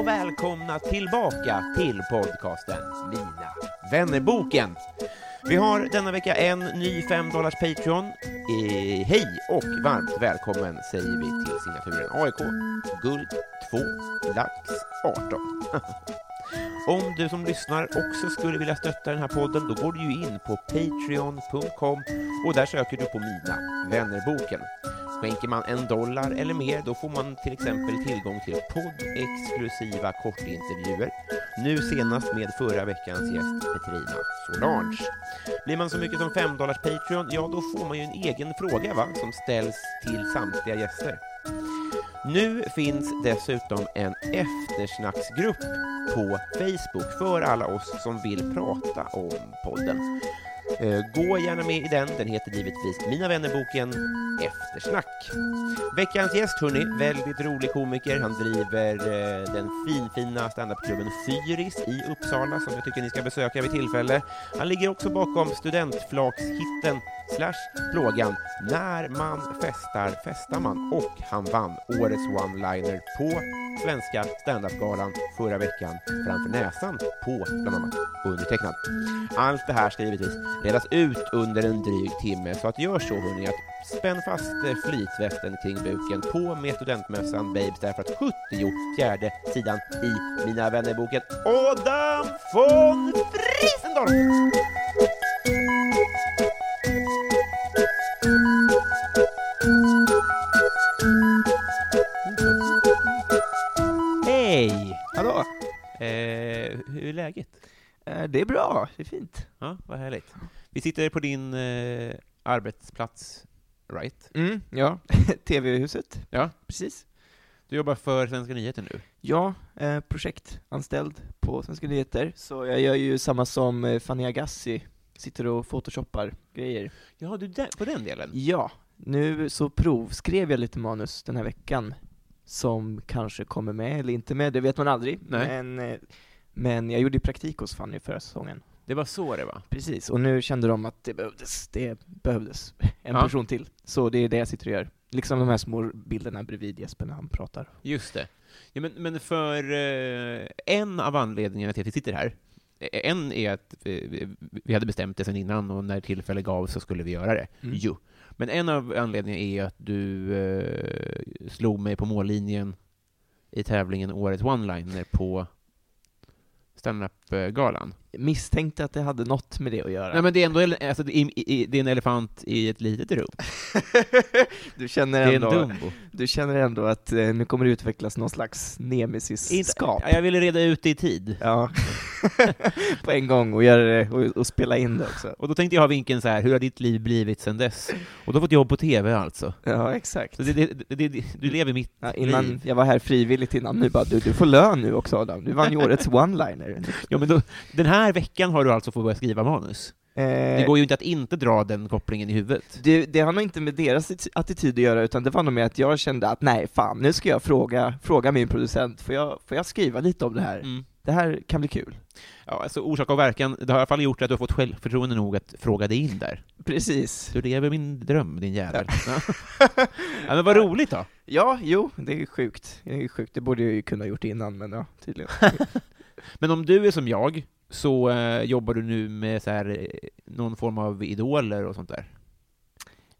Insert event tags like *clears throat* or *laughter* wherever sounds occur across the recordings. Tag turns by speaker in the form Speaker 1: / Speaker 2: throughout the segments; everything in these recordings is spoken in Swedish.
Speaker 1: Och välkomna tillbaka till podcasten Mina vännerboken. Vi har denna vecka en ny 5 dollars Patreon. Eh, hej och varmt välkommen säger vi till signaturen AIK, guld 2, lax 18. *laughs* Om du som lyssnar också skulle vilja stötta den här podden, då går du ju in på patreon.com och där söker du på Mina vännerboken. Skänker man en dollar eller mer, då får man till exempel tillgång till poddexklusiva kortintervjuer. Nu senast med förra veckans gäst Petrina Solange. Blir man så mycket som 5 dollars Patreon, ja då får man ju en egen fråga va, som ställs till samtliga gäster. Nu finns dessutom en eftersnacksgrupp på Facebook för alla oss som vill prata om podden. Eh, gå gärna med i den, den heter givetvis Mina vännerboken Eftersnack. Veckans gäst, hörni, väldigt rolig komiker. Han driver eh, den finfina standupklubben Fyris i Uppsala som jag tycker ni ska besöka vid tillfälle. Han ligger också bakom studentflakshitten slash plågan När man festar festar man och han vann årets one-liner på Svenska standup-galan förra veckan framför näsan på bland annat undertecknad. Allt det här ska givetvis redas ut under en dryg timme, så att gör så hörni att spänn fast eh, flytvästen kring buken, på med studentmössan babes, därför att 74 sidan i Mina vännerboken Adam von Friesendorf! Läget?
Speaker 2: Eh, Det är bra, det är fint.
Speaker 1: Ja, vad härligt. Vi sitter på din eh, arbetsplats, right?
Speaker 2: Mm, ja, *laughs* TV-huset.
Speaker 1: Ja.
Speaker 2: Precis.
Speaker 1: Du jobbar för Svenska nyheter nu?
Speaker 2: Ja, eh, projektanställd på Svenska nyheter, så jag gör ju samma som eh, Fanny Agassi, sitter och photoshoppar grejer.
Speaker 1: Ja, du där, på den delen?
Speaker 2: Ja, nu så provskrev jag lite manus den här veckan, som kanske kommer med eller inte med, det vet man aldrig.
Speaker 1: Nej.
Speaker 2: Men, eh, men jag gjorde ju praktik hos Fanny förra säsongen.
Speaker 1: Det var så det var?
Speaker 2: Precis, och nu kände de att det behövdes, det behövdes *laughs* en
Speaker 1: Ja.
Speaker 2: person till. Så det är det jag sitter och gör. Liksom de här små bilderna bredvid Jesper när han pratar.
Speaker 1: Just det. Ja, men, men för eh, en av anledningarna till att vi sitter här, eh, en är att eh, vi hade bestämt det sedan innan och när tillfälle gavs så skulle vi göra det.
Speaker 2: Mm.
Speaker 1: Jo. Men en av anledningarna är att du eh, slog mig på mållinjen i tävlingen Årets One-Liner på están standup-galan.
Speaker 2: Misstänkte att det hade något med det att göra.
Speaker 1: Nej men det är ändå alltså, det är, i- det är en elefant i ett litet rum. *laughs*
Speaker 2: du, känner ändå, du känner ändå att eh, nu kommer det utvecklas någon slags nemesis-skap.
Speaker 1: Ja, Jag ville reda ut det i tid.
Speaker 2: Ja, *laughs* på en gång och, göra och, och spela in det också.
Speaker 1: Och då tänkte jag ha vinkeln så här, hur har ditt liv blivit sedan dess? Och du har fått jobb på TV alltså.
Speaker 2: Ja, exakt.
Speaker 1: Det, det, du lever mitt
Speaker 2: Ja, innan
Speaker 1: liv.
Speaker 2: jag var här frivilligt innan, nu bara du, du får lön nu också Adam, du vann ju årets one-liner.
Speaker 1: Ja, men då, den här veckan har du alltså fått börja skriva manus. Det
Speaker 2: Eh,
Speaker 1: går ju inte att inte dra den kopplingen i huvudet.
Speaker 2: det, det har nog inte med deras atti- attityd att göra, utan det var nog med att jag kände att nej, fan, nu ska jag fråga, fråga min producent, får jag, får jag skriva lite om det här?
Speaker 1: Mm.
Speaker 2: Det det här kan bli kul.
Speaker 1: Ja, alltså orsak och verkan, det har i alla fall gjort att du har fått självförtroende nog att fråga dig in där.
Speaker 2: Precis.
Speaker 1: Du lever min dröm, din jävel. Ja, men vad roligt då!
Speaker 2: Ja, jo, det är sjukt. Det är sjukt, det borde jag ju kunna gjort innan, men ja, tydligen. *laughs*
Speaker 1: Men om du är som jag, så eh, jobbar du nu med så här, eh, någon form av idoler och sånt där?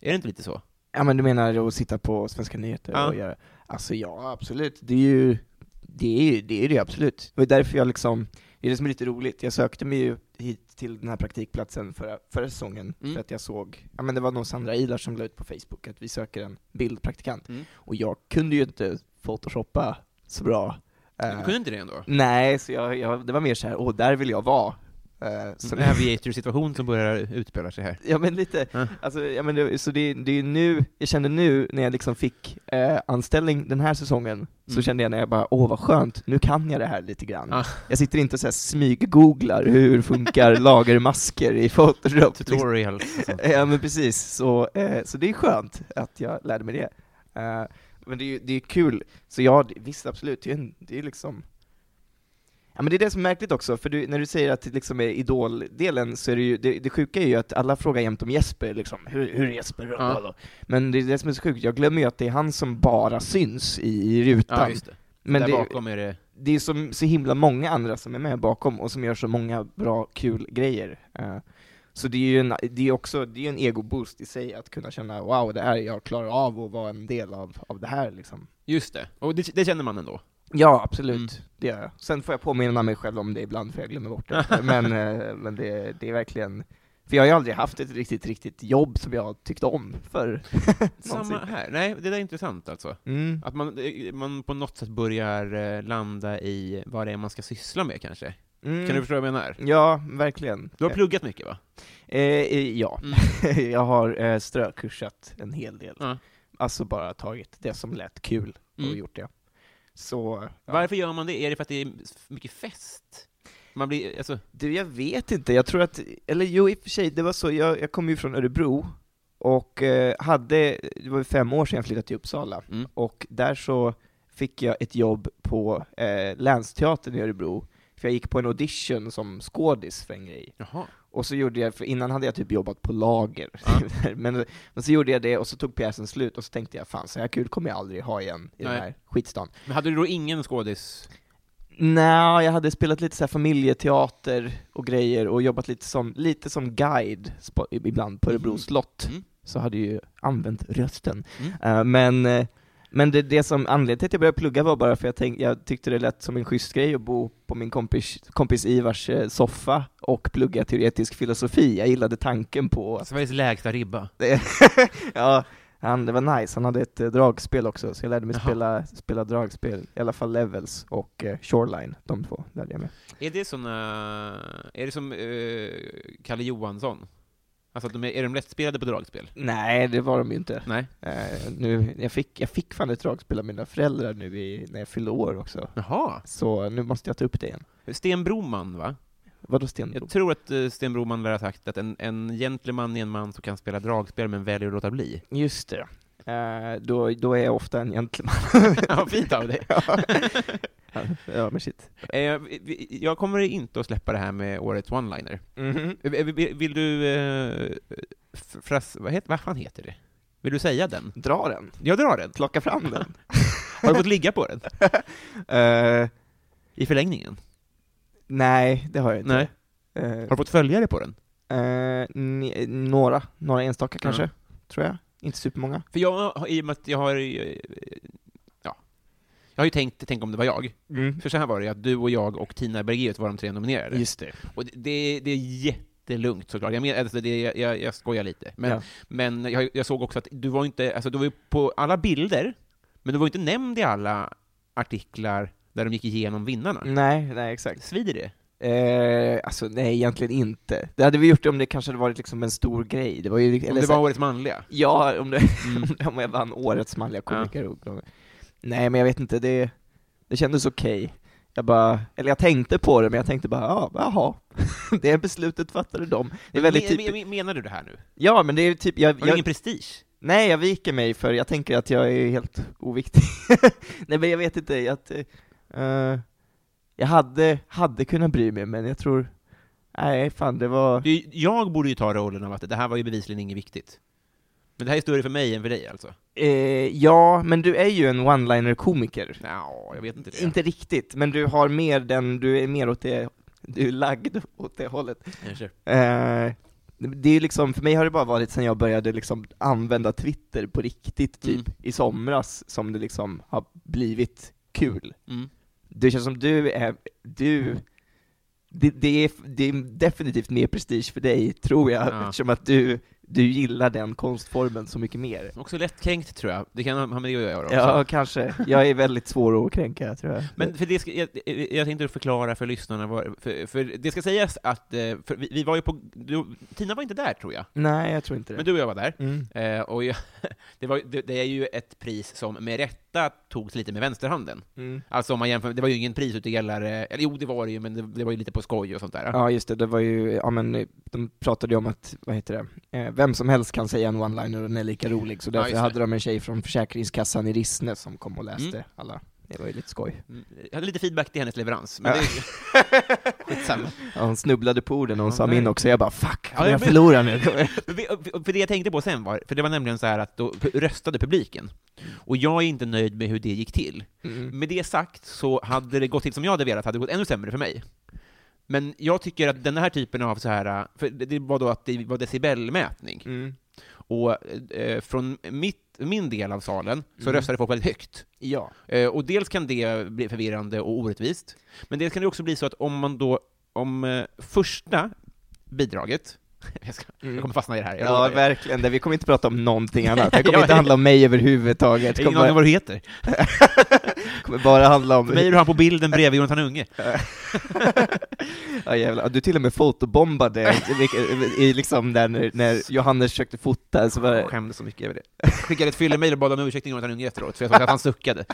Speaker 1: Är det inte lite så?
Speaker 2: Ja men du menar att sitta på Svenska nyheter
Speaker 1: Ja.
Speaker 2: och göra, alltså ja absolut, det är ju det är ju det, är det absolut. Det var därför jag liksom, det är det som är lite roligt, jag sökte mig ju hit till den här praktikplatsen förra, förra säsongen,
Speaker 1: Mm.
Speaker 2: för att jag såg, ja men det var nog Sandra Ilar som la ut på Facebook att vi söker en bildpraktikant,
Speaker 1: Mm.
Speaker 2: och jag kunde ju inte photoshoppa så bra.
Speaker 1: Du kunde inte det ändå?
Speaker 2: nej, så jag, jag, det var mer så här, åh där vill jag vara. Eh, så
Speaker 1: Så en aviator-situation som börjar utspela sig här.
Speaker 2: Ja men lite,
Speaker 1: Ja.
Speaker 2: alltså, ja, men det, så det, det är nu, jag kände nu när jag liksom fick eh, anställning den här säsongen, så
Speaker 1: Mm.
Speaker 2: kände jag när jag bara, åh vad skönt, nu kan jag det här lite grann.
Speaker 1: Ja.
Speaker 2: Jag sitter inte och så smyggooglar hur funkar *laughs* lagermasker i Photoshop. liksom.
Speaker 1: Tutorial sånt.
Speaker 2: Ja men precis, så, eh, så det är skönt att jag lärde mig det. Eh, men det är ju det är kul, så ja, visst absolut, det är, en, det är liksom Ja men det är det som är märkligt också, för du, när du säger att det liksom är idoldelen, så är det ju, det, det sjuka är ju att alla frågar jämt om Jesper, liksom, hur, hur är Jesper?
Speaker 1: Ja.
Speaker 2: Men det är det som är så sjukt, jag glömmer ju att det är han som bara syns i, i rutan.
Speaker 1: Ja, det.
Speaker 2: men
Speaker 1: Där
Speaker 2: det,
Speaker 1: bakom är det...
Speaker 2: det är som så himla många andra som är med bakom och som gör så många bra, kul grejer. Eh, så det är ju en, det är också, det är en ego-boost i sig att kunna känna wow, det här, jag klarar av att vara en del av, av det här liksom.
Speaker 1: Just det. Och det, det känner man ändå?
Speaker 2: Ja, absolut.
Speaker 1: Mm.
Speaker 2: Det gör jag. Sen får jag påminna mig själv om det ibland, för jag glömmer bort det. *laughs* men eh, men det, det är verkligen, för jag har ju aldrig haft ett riktigt, riktigt jobb som jag tyckt om för *laughs*
Speaker 1: Samma här. Nej, det där är intressant alltså.
Speaker 2: mm.
Speaker 1: Att man, eh, man på något sätt börjar eh, landa i vad det är man ska syssla med kanske.
Speaker 2: Mm.
Speaker 1: Kan du förstå vad jag menar?
Speaker 2: Ja, verkligen.
Speaker 1: Du har pluggat mycket va?
Speaker 2: Eh, eh, ja,
Speaker 1: Mm. *laughs*
Speaker 2: jag har eh, strökursat en hel del.
Speaker 1: Ja.
Speaker 2: Alltså bara tagit det som lät kul och
Speaker 1: Mm.
Speaker 2: gjort det. Så, ja.
Speaker 1: Varför gör man det? Är det för att det är mycket fest? Man blir, alltså,
Speaker 2: Du, jag vet inte, jag tror att, eller jo i och för sig, det var så, jag, jag kom ju från Örebro, och eh, hade, det var fem år sedan jag flyttade till Uppsala,
Speaker 1: Mm.
Speaker 2: och där så fick jag ett jobb på eh, Länsteatern i Örebro, för jag gick på en audition som skådis för en grej.
Speaker 1: jaha.
Speaker 2: Och så gjorde jag, för innan hade jag typ jobbat på lager, *laughs* men, men så gjorde jag det, och så tog pjäsen slut, och så tänkte jag fan, så här kul kommer jag aldrig ha igen i
Speaker 1: Nej.
Speaker 2: den här skitstan.
Speaker 1: Men hade du då ingen skådis?
Speaker 2: Nej, jag hade spelat lite så här familjeteater och grejer och jobbat lite som, lite som guide ibland på Örebro
Speaker 1: Mhm.
Speaker 2: slott,
Speaker 1: Mm.
Speaker 2: så hade jag ju använt rösten.
Speaker 1: Mm.
Speaker 2: Eh, men eh, men det, det som anledningen till att jag började plugga var bara för jag, tänk, jag tyckte det lät som en schysst grej att bo på min kompis, kompis Ivars eh, soffa och plugga teoretisk filosofi. Jag gillade tanken på
Speaker 1: Sveriges lägsta ribba. *laughs*
Speaker 2: ja, han, det var nice, han hade ett eh, dragspel också, så jag lärde mig spela, spela dragspel, i alla fall Levels och eh, Shoreline, de två lärde jag mig.
Speaker 1: Är det såna, är det som uh, Kalle Johansson? Alltså, att de är, är de lättspelade på dragspel?
Speaker 2: Nej, det var de ju inte.
Speaker 1: Nej?
Speaker 2: Eh, nu, jag, fick, jag fick fan ett dragspel av mina föräldrar nu i, när jag fyllde år också,
Speaker 1: Jaha.
Speaker 2: så nu måste jag ta upp det igen.
Speaker 1: Sten Broman, va?
Speaker 2: Vadå Sten?
Speaker 1: Jag tror att uh, Sten Broman lär ha sagt att en, en gentleman är en man som kan spela dragspel men väljer att låta bli.
Speaker 2: Just det. Eh, då, då är jag ofta en gentleman. *laughs*
Speaker 1: ja, fint av dig. *laughs*
Speaker 2: ja. Ja, men shit.
Speaker 1: Eh, jag kommer inte att släppa det här med årets one-liner.
Speaker 2: Mhm.
Speaker 1: Eh, Vill, du... Eh, fras, vad, heter, vad fan heter det? Vill du säga den?
Speaker 2: Dra den.
Speaker 1: Jag drar den.
Speaker 2: Plocka fram den. *laughs*
Speaker 1: Har du fått ligga på den? *laughs*
Speaker 2: Eh,
Speaker 1: I förlängningen?
Speaker 2: nej, det har jag inte.
Speaker 1: Nej. Har du fått följare på den?
Speaker 2: Ni- några, några enstaka kanske,
Speaker 1: Ja.
Speaker 2: tror jag. Inte supermånga.
Speaker 1: För jag, i och med att jag har... Ja. Jag har ju tänkt, tänk om det var jag. För så här var det att du och jag och Tina Bergelius var de tre nominerade.
Speaker 2: Just det.
Speaker 1: Och det, det, det är jättelugnt såklart. Jag, men, alltså det, jag, jag skojar lite. Men,
Speaker 2: Ja.
Speaker 1: men jag, jag såg också att du var inte, alltså du var ju på alla bilder, men du var inte nämnd i alla artiklar där de gick igenom vinnarna.
Speaker 2: Nej, nej exakt.
Speaker 1: Svider det?
Speaker 2: Eh, alltså nej, egentligen inte. Det hade vi gjort om det kanske hade varit liksom en stor grej. Det var ju,
Speaker 1: Om
Speaker 2: eller
Speaker 1: det
Speaker 2: så-
Speaker 1: var årets manliga?
Speaker 2: Ja, om, det,
Speaker 1: Mm. *laughs*
Speaker 2: om jag vann årets manliga komiker. och- Nej, men jag vet inte, det, det kändes okej. Jag bara, eller jag tänkte på det, men jag tänkte bara, ja, jaha. *laughs* Det beslutet fattade de. Det är väldigt
Speaker 1: Men-
Speaker 2: typ,
Speaker 1: men- Menar du det här nu?
Speaker 2: ja men det är typ, jag,
Speaker 1: Har du
Speaker 2: jag,
Speaker 1: ingen prestige?
Speaker 2: nej jag viker mig för jag tänker att jag är helt oviktig. *laughs* nej men jag vet inte, att, eh, jag hade, hade kunnat bry mig, men jag tror, nej fan det var...
Speaker 1: Jag borde ju ta rollen av att det här var ju bevisligen inget viktigt. Men det här är större för mig än för dig alltså?
Speaker 2: Eh, ja, men du är ju en one-liner-komiker.
Speaker 1: Ja, jag vet inte det.
Speaker 2: Inte riktigt, men du har mer den, du är mer åt det, du är lagd åt det hållet. Eh, det är ju liksom, för mig har det bara varit sen jag började liksom använda Twitter på riktigt, typ
Speaker 1: Mm.
Speaker 2: i somras, som det liksom har blivit kul.
Speaker 1: Mm.
Speaker 2: Det känns som du är, du, det, det, är, det är definitivt mer prestige för dig, tror jag,
Speaker 1: Ja.
Speaker 2: eftersom att du, du gillar den konstformen så mycket mer.
Speaker 1: Också lättkränkt tror jag. Det kan ha med det att göra också.
Speaker 2: Ja, kanske. Jag är väldigt svår att kränka, tror jag.
Speaker 1: Men för det ska, jag, jag tänkte förklara för lyssnarna, vad, för, för det ska sägas att, eh, för vi, vi var ju på, du, Tina var inte där tror jag,
Speaker 2: Nej, jag tror inte det.
Speaker 1: men du och jag var där.
Speaker 2: Mm.
Speaker 1: Eh, och jag, *laughs* det, var, det, det är ju ett pris som med rätta togs lite med vänsterhanden.
Speaker 2: Mm.
Speaker 1: Alltså om man jämför, det var ju ingen prisutdelare, eller jo det var det ju, men det, det var ju lite på skoj och sånt där.
Speaker 2: Ja, just det, det var ju, ja men de pratade ju om att, vad heter det, eh, vem som helst kan säga en one-liner och den är lika rolig, så
Speaker 1: Ja,
Speaker 2: därför
Speaker 1: det.
Speaker 2: hade de en tjej från Försäkringskassan i Rissne som kom och läste
Speaker 1: Mm.
Speaker 2: alla. Det var ju lite skoj.
Speaker 1: Mm, Jag hade lite feedback till hennes leverans, men
Speaker 2: Ja.
Speaker 1: det *laughs* skitsamma.
Speaker 2: Ja, hon snubblade på orden och hon
Speaker 1: Ja,
Speaker 2: sa min också, jag bara 'fuck,
Speaker 1: Ja, jag vet.
Speaker 2: förlorar nu?' *laughs*
Speaker 1: Men För det jag tänkte på sen var, för det var nämligen så här att då röstade publiken, och jag är inte nöjd med hur det gick till.
Speaker 2: Mm.
Speaker 1: Med det sagt så hade det gått till som jag hade velat, hade det gått ännu sämre för mig. Men jag tycker att den här typen av så här, för det det var då att det var decibelmätning,
Speaker 2: Mm.
Speaker 1: och eh, från mitt, min del av salen så
Speaker 2: Mm.
Speaker 1: röstade folk väldigt högt.
Speaker 2: Ja.
Speaker 1: Eh, och dels kan det bli förvirrande och orättvist, men dels kan det också bli så att om man då, om eh, första bidraget, *laughs* jag, ska, jag
Speaker 2: Mm.
Speaker 1: kommer fastna i det här,
Speaker 2: Ja, verkligen. Det- Vi kommer inte prata om någonting annat. Det *laughs* kommer inte handla om mig överhuvudtaget.
Speaker 1: jag
Speaker 2: Det
Speaker 1: har ingen aning
Speaker 2: kommer,
Speaker 1: vad du heter. *laughs*
Speaker 2: kommer bara handla om...
Speaker 1: För mig är du han på bilden bredvid Jonathan Unge.
Speaker 2: Ja jävlar, du till och med fotobombade i, liksom när, när Johannes försökte fota, så var
Speaker 1: Jag
Speaker 2: det...
Speaker 1: skämdes så mycket över det. Jag skickade ett fyllemejl och bad om ursäkt till Jonathan Unge efteråt, för jag såg att han suckade.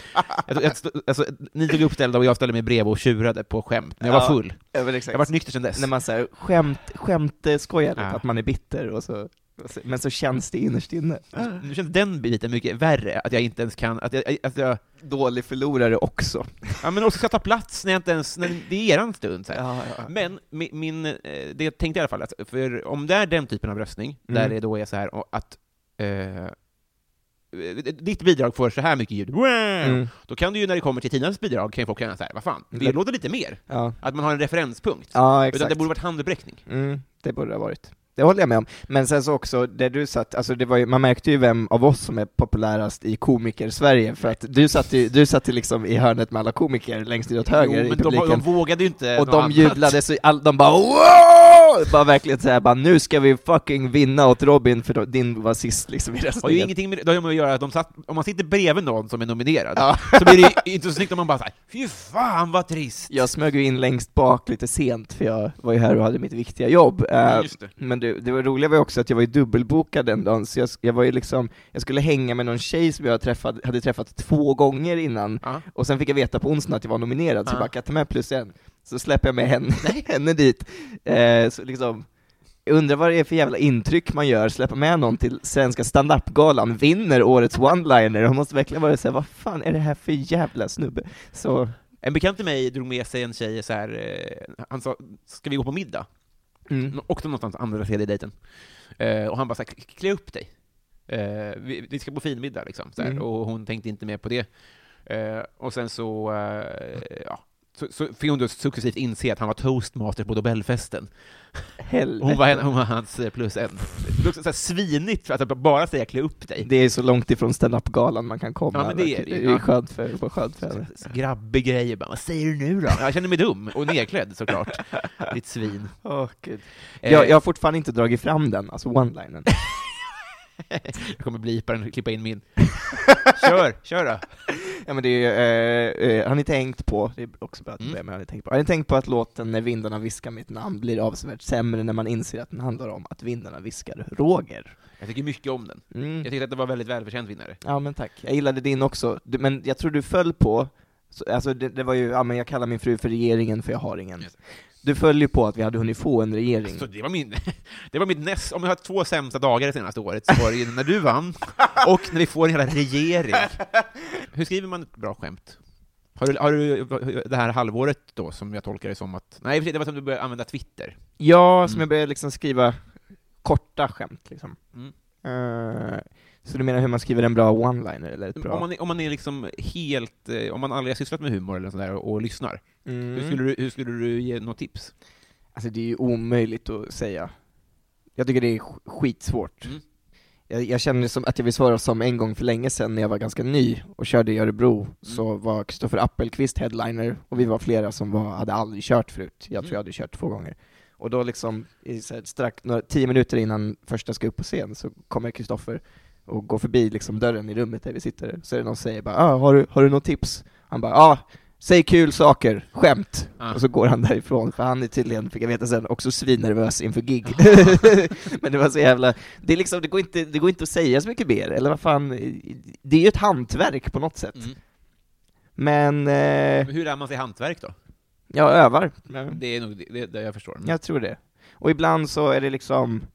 Speaker 1: Jag, jag, alltså, ni tog uppställda och jag ställde mig bredvid och tjurade på skämt, när jag var full.
Speaker 2: Ja, men
Speaker 1: Jag varit nykter sedan dess.
Speaker 2: När man säger skämt, skämt eh, skojar lite,
Speaker 1: Ja.
Speaker 2: att man är bitter och så, men så känns det innerst inne.
Speaker 1: Nu känns den biten mycket värre, att jag inte ens kan, att jag, att jag
Speaker 2: Dålig förlorare också.
Speaker 1: ja, men också ska ta plats när jag inte ens, när det är eran stund. Så här.
Speaker 2: Ja, ja.
Speaker 1: Men min, min, eh, det jag tänkte i alla fall, att för om det är den typen av röstning,
Speaker 2: Mm.
Speaker 1: där det då är så här att eh, ditt bidrag får så här mycket ljud,
Speaker 2: Mm.
Speaker 1: då kan du ju när det kommer till Tinas bidrag, kan ju folk känna så här, vad fan, det låter lite mer.
Speaker 2: Ja,
Speaker 1: Att man har en referenspunkt.
Speaker 2: ja
Speaker 1: Utan
Speaker 2: exakt.
Speaker 1: det borde varit handuppräckning.
Speaker 2: Mm, det borde det ha varit. Det håller jag med om. Men sen så också, där du satt, alltså det var ju, man märkte ju vem av oss som är populärast i komiker-Sverige, för att du satt ju, du satt ju liksom i hörnet med alla komiker längst ut åt höger
Speaker 1: Jo,
Speaker 2: i
Speaker 1: men de,
Speaker 2: publiken.
Speaker 1: de vågade ju inte
Speaker 2: och de
Speaker 1: annat.
Speaker 2: jublade så all, de bara wow! Bara verkligen såhär, bara nu ska vi fucking vinna åt Robin, för då, din var sist liksom i
Speaker 1: Det har ju
Speaker 2: röstningen.
Speaker 1: ingenting med det har med att göra att de satt, om man sitter bredvid någon som är nominerad,
Speaker 2: Ja.
Speaker 1: så blir det ju inte så snyggt om man bara säger fy fan vad trist!
Speaker 2: Jag smög ju in längst bak lite sent, för jag var ju här och hade mitt viktiga jobb. Eh,
Speaker 1: Ja, just det.
Speaker 2: Det, det var roliga var också att jag var ju dubbelbokad den dagen, så jag, jag var ju liksom, jag skulle hänga med någon tjej som jag träffat, hade träffat två gånger innan,
Speaker 1: Ja.
Speaker 2: och sen fick jag veta på onsdagen att jag var nominerad, så
Speaker 1: Ja.
Speaker 2: jag bara, kan jag ta med plus en? Så släpper jag med henne, *laughs* henne dit. Eh, så liksom, jag undrar vad det är för jävla intryck man gör, släppa med någon till Svenska standup-galan, vinner årets one-liner, hon måste verkligen vara såhär, vad fan är det här för jävla snubbe? Så,
Speaker 1: En bekant till mig drog med sig en tjej så här, eh, han sa, ska vi gå på middag?
Speaker 2: Mm.
Speaker 1: Också någonstans andra tredje dejten. Eh, och han bara så här, "K- klä upp dig. Eh, vi, vi ska på finmiddag liksom. Så här,
Speaker 2: Mm.
Speaker 1: Och hon tänkte inte mer på det. Eh, och sen så, eh, ja, så, så fick hon då successivt inse att han var toastmaster på Nobelfesten.
Speaker 2: helvete.
Speaker 1: Hon var, hon var hans eh, plus en. Det är också så här svinigt för att bara säga klä upp dig.
Speaker 2: Det är så långt ifrån standup-galan man kan komma.
Speaker 1: Ja, men det är det
Speaker 2: är
Speaker 1: Ja.
Speaker 2: skönt för, vad skönt för henne.
Speaker 1: Grabbig grej, bara, vad säger du nu då? Jag känner mig dum, och nerklädd såklart. Ditt svin.
Speaker 2: Åh, Gud.
Speaker 1: Eh,
Speaker 2: Jag, jag har fortfarande inte dragit fram den, alltså one-linen.
Speaker 1: Jag kommer blipa den och klippa in min. *laughs* Kör, kör då.
Speaker 2: ja, men det är, eh, eh, har ni tänkt på, det är också bra att
Speaker 1: Mm.
Speaker 2: börja med, har ni tänkt på, har ni tänkt på att låten När vindarna viskar mitt namn blir avsevärt sämre när man inser att den handlar om att vindarna viskar Roger?
Speaker 1: Jag tycker mycket om den.
Speaker 2: Mm.
Speaker 1: Jag tyckte att det var väldigt välförtjänt vinnare.
Speaker 2: Ja men tack, jag gillade din också, Du- men jag tror du föll på, så, alltså det, det var ju, ja men jag kallar min fru för regeringen för jag har ingen.
Speaker 1: Det.
Speaker 2: Du föll ju på att vi hade hunnit få en regering.
Speaker 1: Så det var min, *laughs* det var mitt näst, om jag har två sämsta dagar det senaste året, så var det när du vann, *laughs* och när vi får en hela regering. Hur skriver man ett bra skämt? Har du, har du det här halvåret då, som jag tolkar det som att... Nej, det var som du började använda Twitter.
Speaker 2: Ja, som
Speaker 1: Mm.
Speaker 2: jag började liksom skriva korta skämt liksom.
Speaker 1: Mm.
Speaker 2: Eh, så du menar hur man skriver en bra one-liner, eller ett bra...
Speaker 1: Om man, är- om man är liksom helt... eh, Om man aldrig har sysslat med humor eller sådär och, och lyssnar,
Speaker 2: Mm.
Speaker 1: hur, skulle du, hur skulle du ge något tips?
Speaker 2: Alltså det är ju omöjligt att säga. Jag tycker det är sk- skitsvårt.
Speaker 1: Mm.
Speaker 2: Jag, jag känner som att jag vill svara som en gång för länge sedan när jag var ganska ny och körde i Örebro, så var Kristoffer Appelqvist headliner, och vi var flera som var, hade aldrig kört förut. Jag tror jag hade kört två gånger. Och då liksom, strax, några, tio minuter innan första ska upp på scen, så kommer Kristoffer och går förbi liksom dörren i rummet där vi sitter, så är det någon som säger bara ah, har, du, har du något tips? Han bara ah, säg kul saker, skämt.
Speaker 1: Ah.
Speaker 2: Och så går han därifrån, för han är tydligen, fick jag veta sen, också svinnervös inför gig. *laughs* Men det var så jävla, det är liksom, det går inte, det går inte att säga så mycket mer, eller vad fan, det är ju ett hantverk på något sätt.
Speaker 1: Mm.
Speaker 2: Men, eh,
Speaker 1: hur lär man sig hantverk då?
Speaker 2: jag övar.
Speaker 1: Det är nog det, det, jag förstår.
Speaker 2: Jag tror det. Och ibland så är det liksom,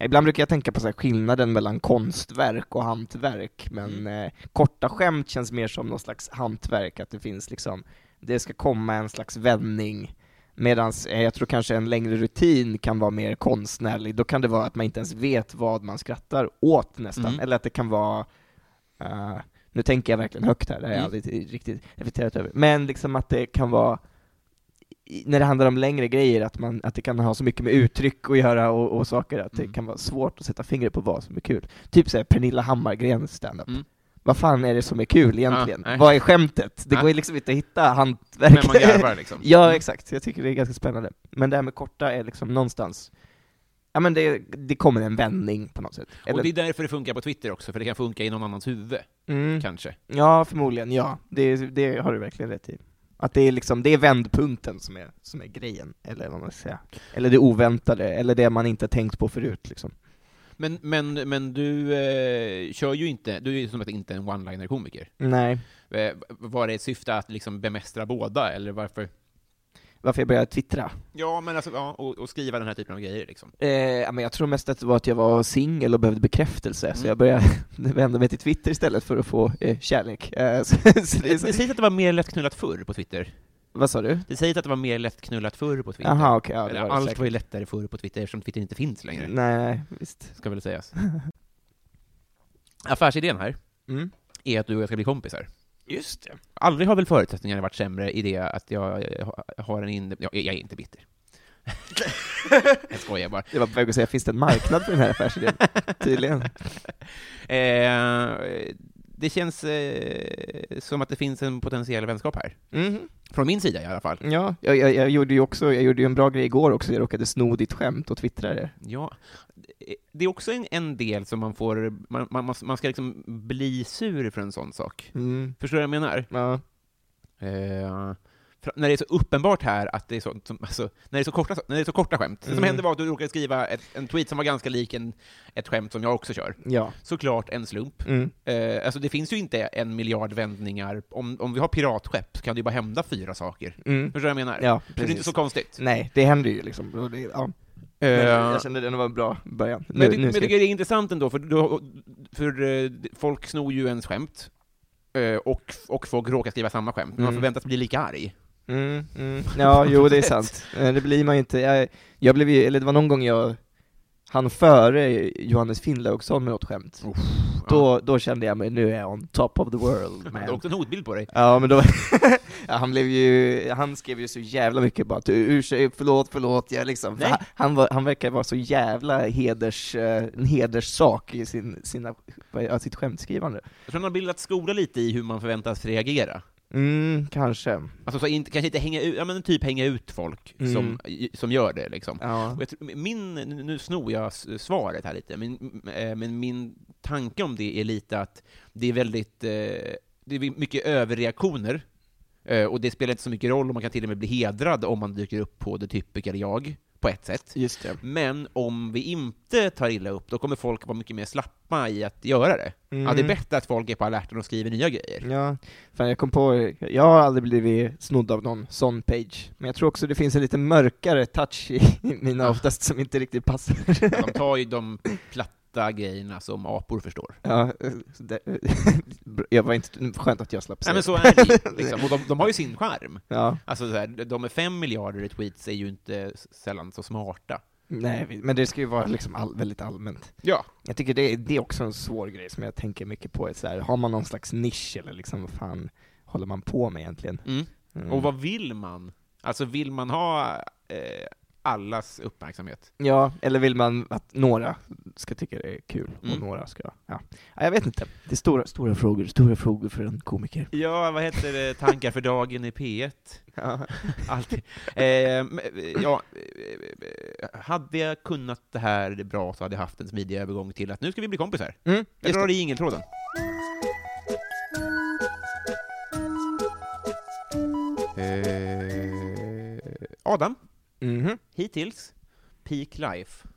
Speaker 2: ibland brukar jag tänka på så här skillnaden mellan konstverk och hantverk, men
Speaker 1: Mm.
Speaker 2: eh, korta skämt känns mer som någon slags hantverk, att det finns liksom, det ska komma en slags vändning, medan eh, jag tror kanske en längre rutin kan vara mer konstnärlig, då kan det vara att man inte ens vet vad man skrattar åt nästan,
Speaker 1: Mm.
Speaker 2: eller att det kan vara eh, nu tänker jag verkligen högt här, det har jag
Speaker 1: Mm.
Speaker 2: aldrig riktigt reflekterat över, men liksom att det kan vara när det handlar om längre grejer, att, man, att det kan ha så mycket med uttryck att göra och, och saker, att
Speaker 1: Mm.
Speaker 2: det kan vara svårt att sätta fingret på vad som är kul. Typ såhär Pernilla Hammargrens standup.
Speaker 1: Mm.
Speaker 2: Vad fan är det som är kul egentligen?
Speaker 1: nej.
Speaker 2: vad är skämtet? Det
Speaker 1: Ja.
Speaker 2: går ju liksom inte att hitta
Speaker 1: Men
Speaker 2: hantverk.
Speaker 1: man garvar liksom. *laughs*
Speaker 2: ja, exakt. Jag tycker det är ganska spännande. Men det här med korta är liksom någonstans, ja men det, det kommer en vändning på något sätt.
Speaker 1: Och det är därför det funkar på Twitter också, för det kan funka i någon annans huvud,
Speaker 2: mm.
Speaker 1: kanske.
Speaker 2: Ja, förmodligen, ja. Det, det har du verkligen rätt i. Att det är liksom, det är vändpunkten som är, som är grejen, eller vad man ska säga. Eller det oväntade, eller det man inte tänkt på förut liksom.
Speaker 1: Men, men, men du eh, kör ju inte, du är ju som sagt inte en one-liner-komiker.
Speaker 2: Nej.
Speaker 1: Eh, var det ett syfte att liksom bemästra båda, eller varför?
Speaker 2: Varför jag började twittra?
Speaker 1: Ja, men alltså, ja, och, och skriva den här typen av grejer liksom.
Speaker 2: Eh, men jag tror mest att det var att jag var singel och behövde bekräftelse, så
Speaker 1: Mm.
Speaker 2: jag började *laughs* vända mig till Twitter istället för att få eh, kärlek. Eh, *laughs* så, så det
Speaker 1: Det
Speaker 2: så,
Speaker 1: sägs att det var mer lättknullat förr på Twitter.
Speaker 2: vad sa du?
Speaker 1: Det sägs att det var mer lättknullat förr på Twitter.
Speaker 2: Jaha, okej, ja, var
Speaker 1: allt
Speaker 2: säkert.
Speaker 1: var ju lättare förr på Twitter eftersom Twitter inte finns längre,
Speaker 2: Nej, nej, visst.
Speaker 1: ska väl sägas. *laughs* Affärsidén här
Speaker 2: Mm.
Speaker 1: är att du och jag ska bli kompisar.
Speaker 2: Just det.
Speaker 1: Aldrig har väl förutsättningarna varit sämre i det att jag har en in... Ja, jag är inte bitter. *laughs* jag skojar bara.
Speaker 2: Jag var på väg att säga, finns det en marknad för den här affärsidén? *laughs* Tydligen.
Speaker 1: Eh, det känns eh, som att det finns en potentiell vänskap här.
Speaker 2: Mhm.
Speaker 1: Från min sida i alla fall.
Speaker 2: Ja, jag, jag, jag gjorde ju också, jag gjorde ju en bra grej igår också, jag råkade sno ditt skämt och twittra det.
Speaker 1: Ja, det är också en, en del som man får, man, man, man ska liksom bli sur för en sån sak.
Speaker 2: Mm.
Speaker 1: Förstår du vad jag menar?
Speaker 2: Ja.
Speaker 1: Eh, när det är så uppenbart här att det är så, som, alltså, när det är så korta, när det är så korta skämt. Det som
Speaker 2: Mm.
Speaker 1: hände var att du råkade skriva ett, en tweet som var ganska lik en, ett skämt som jag också kör.
Speaker 2: Ja.
Speaker 1: Såklart en slump.
Speaker 2: Mm.
Speaker 1: Eh, alltså det finns ju inte en miljard vändningar. Om, om vi har piratskepp så kan det ju bara hända fyra saker.
Speaker 2: Mm.
Speaker 1: Förstår du vad jag menar?
Speaker 2: Ja,
Speaker 1: det är inte så konstigt.
Speaker 2: Nej, det händer ju liksom. Ja. Men
Speaker 1: Eh,
Speaker 2: jag kände det var en bra början.
Speaker 1: Men
Speaker 2: nu
Speaker 1: men
Speaker 2: ska
Speaker 1: jag tycker det är intressant ändå, för, då, för eh, folk snor ju ens skämt, eh, och, och folk råkar skriva samma skämt, men man
Speaker 2: Mm.
Speaker 1: förväntas bli lika arg.
Speaker 2: Mm, mm. *laughs* Ja, jo det är sant. Eh, Det blir man ju inte. Jag, jag blev ju, eller det var någon gång jag han före Johannes Finnlaugsson med något skämt.
Speaker 1: Ja.
Speaker 2: Då, då kände jag mig, nu är jag on top of the world *laughs*
Speaker 1: Du har
Speaker 2: man.
Speaker 1: också en hotbild på dig.
Speaker 2: Ja men då, *laughs* ja, han blev ju, han skrev ju så jävla mycket bara att ursäkt, förlåt, förlåt, jag liksom,
Speaker 1: Nej.
Speaker 2: han, han, var, han verkar vara så jävla heders, eh, en hederssak i sin, sina, ja, sitt skämtskrivande.
Speaker 1: Jag tror han har bildat skola lite i hur man förväntas reagera.
Speaker 2: Mm, kanske.
Speaker 1: Alltså så inte, kanske inte hänga ut, ja men typ hänga ut folk
Speaker 2: Mm.
Speaker 1: som, som gör det liksom.
Speaker 2: Ja.
Speaker 1: Tror, min, nu snor jag svaret här lite, men, eh, men min tanke om det är lite att det är väldigt, eh, det är mycket överreaktioner, eh, och det spelar inte så mycket roll, och man kan till och med bli hedrad om man dyker upp på The Typiker jag, på ett sätt. Men om vi inte tar illa upp, då kommer folk vara mycket mer slappa i att göra det.
Speaker 2: Mm.
Speaker 1: Ja, det är bättre att folk är på alerten och skriver nya grejer.
Speaker 2: Ja, fan jag kom på, jag har aldrig blivit snodd av någon sån page, men jag tror också det finns en lite mörkare touch i *laughs* mina
Speaker 1: Ja.
Speaker 2: oftast som inte riktigt passar.
Speaker 1: De tar ju de platta fatta grejerna som apor förstår.
Speaker 2: Ja, eh, det, *laughs* jag var inte, skönt att jag slapp
Speaker 1: Nej
Speaker 2: säga
Speaker 1: men så är det liksom. och de, de har ju sin charm.
Speaker 2: Ja,
Speaker 1: Alltså så här, de med fem miljarder tweets är ju inte sällan så smarta.
Speaker 2: nej, men det ska ju vara liksom all, väldigt allmänt.
Speaker 1: Ja.
Speaker 2: Jag tycker det, det är också en svår grej som jag tänker mycket på, är så här, har man någon slags nisch eller liksom vad fan håller man på med egentligen?
Speaker 1: Mm.
Speaker 2: Mm.
Speaker 1: Och vad vill man? Alltså vill man ha eh, allas uppmärksamhet?
Speaker 2: Ja, eller vill man att några ska tycka det är kul, och
Speaker 1: Mm.
Speaker 2: några ska, ja. ja. Jag vet inte. Det är stora, stora frågor, stora frågor för en komiker.
Speaker 1: Ja, vad heter det, tankar för dagen i P1?
Speaker 2: Ja. *laughs*
Speaker 1: Alltid. Eh, men, ja, eh, hade jag kunnat det här bra så hade jag haft en smidig övergång till att nu ska vi bli kompisar.
Speaker 2: Mm,
Speaker 1: Jag drar
Speaker 2: det.
Speaker 1: i jingeltråden. Eh, Adam,
Speaker 2: Mhm.
Speaker 1: hittills, Peak Life.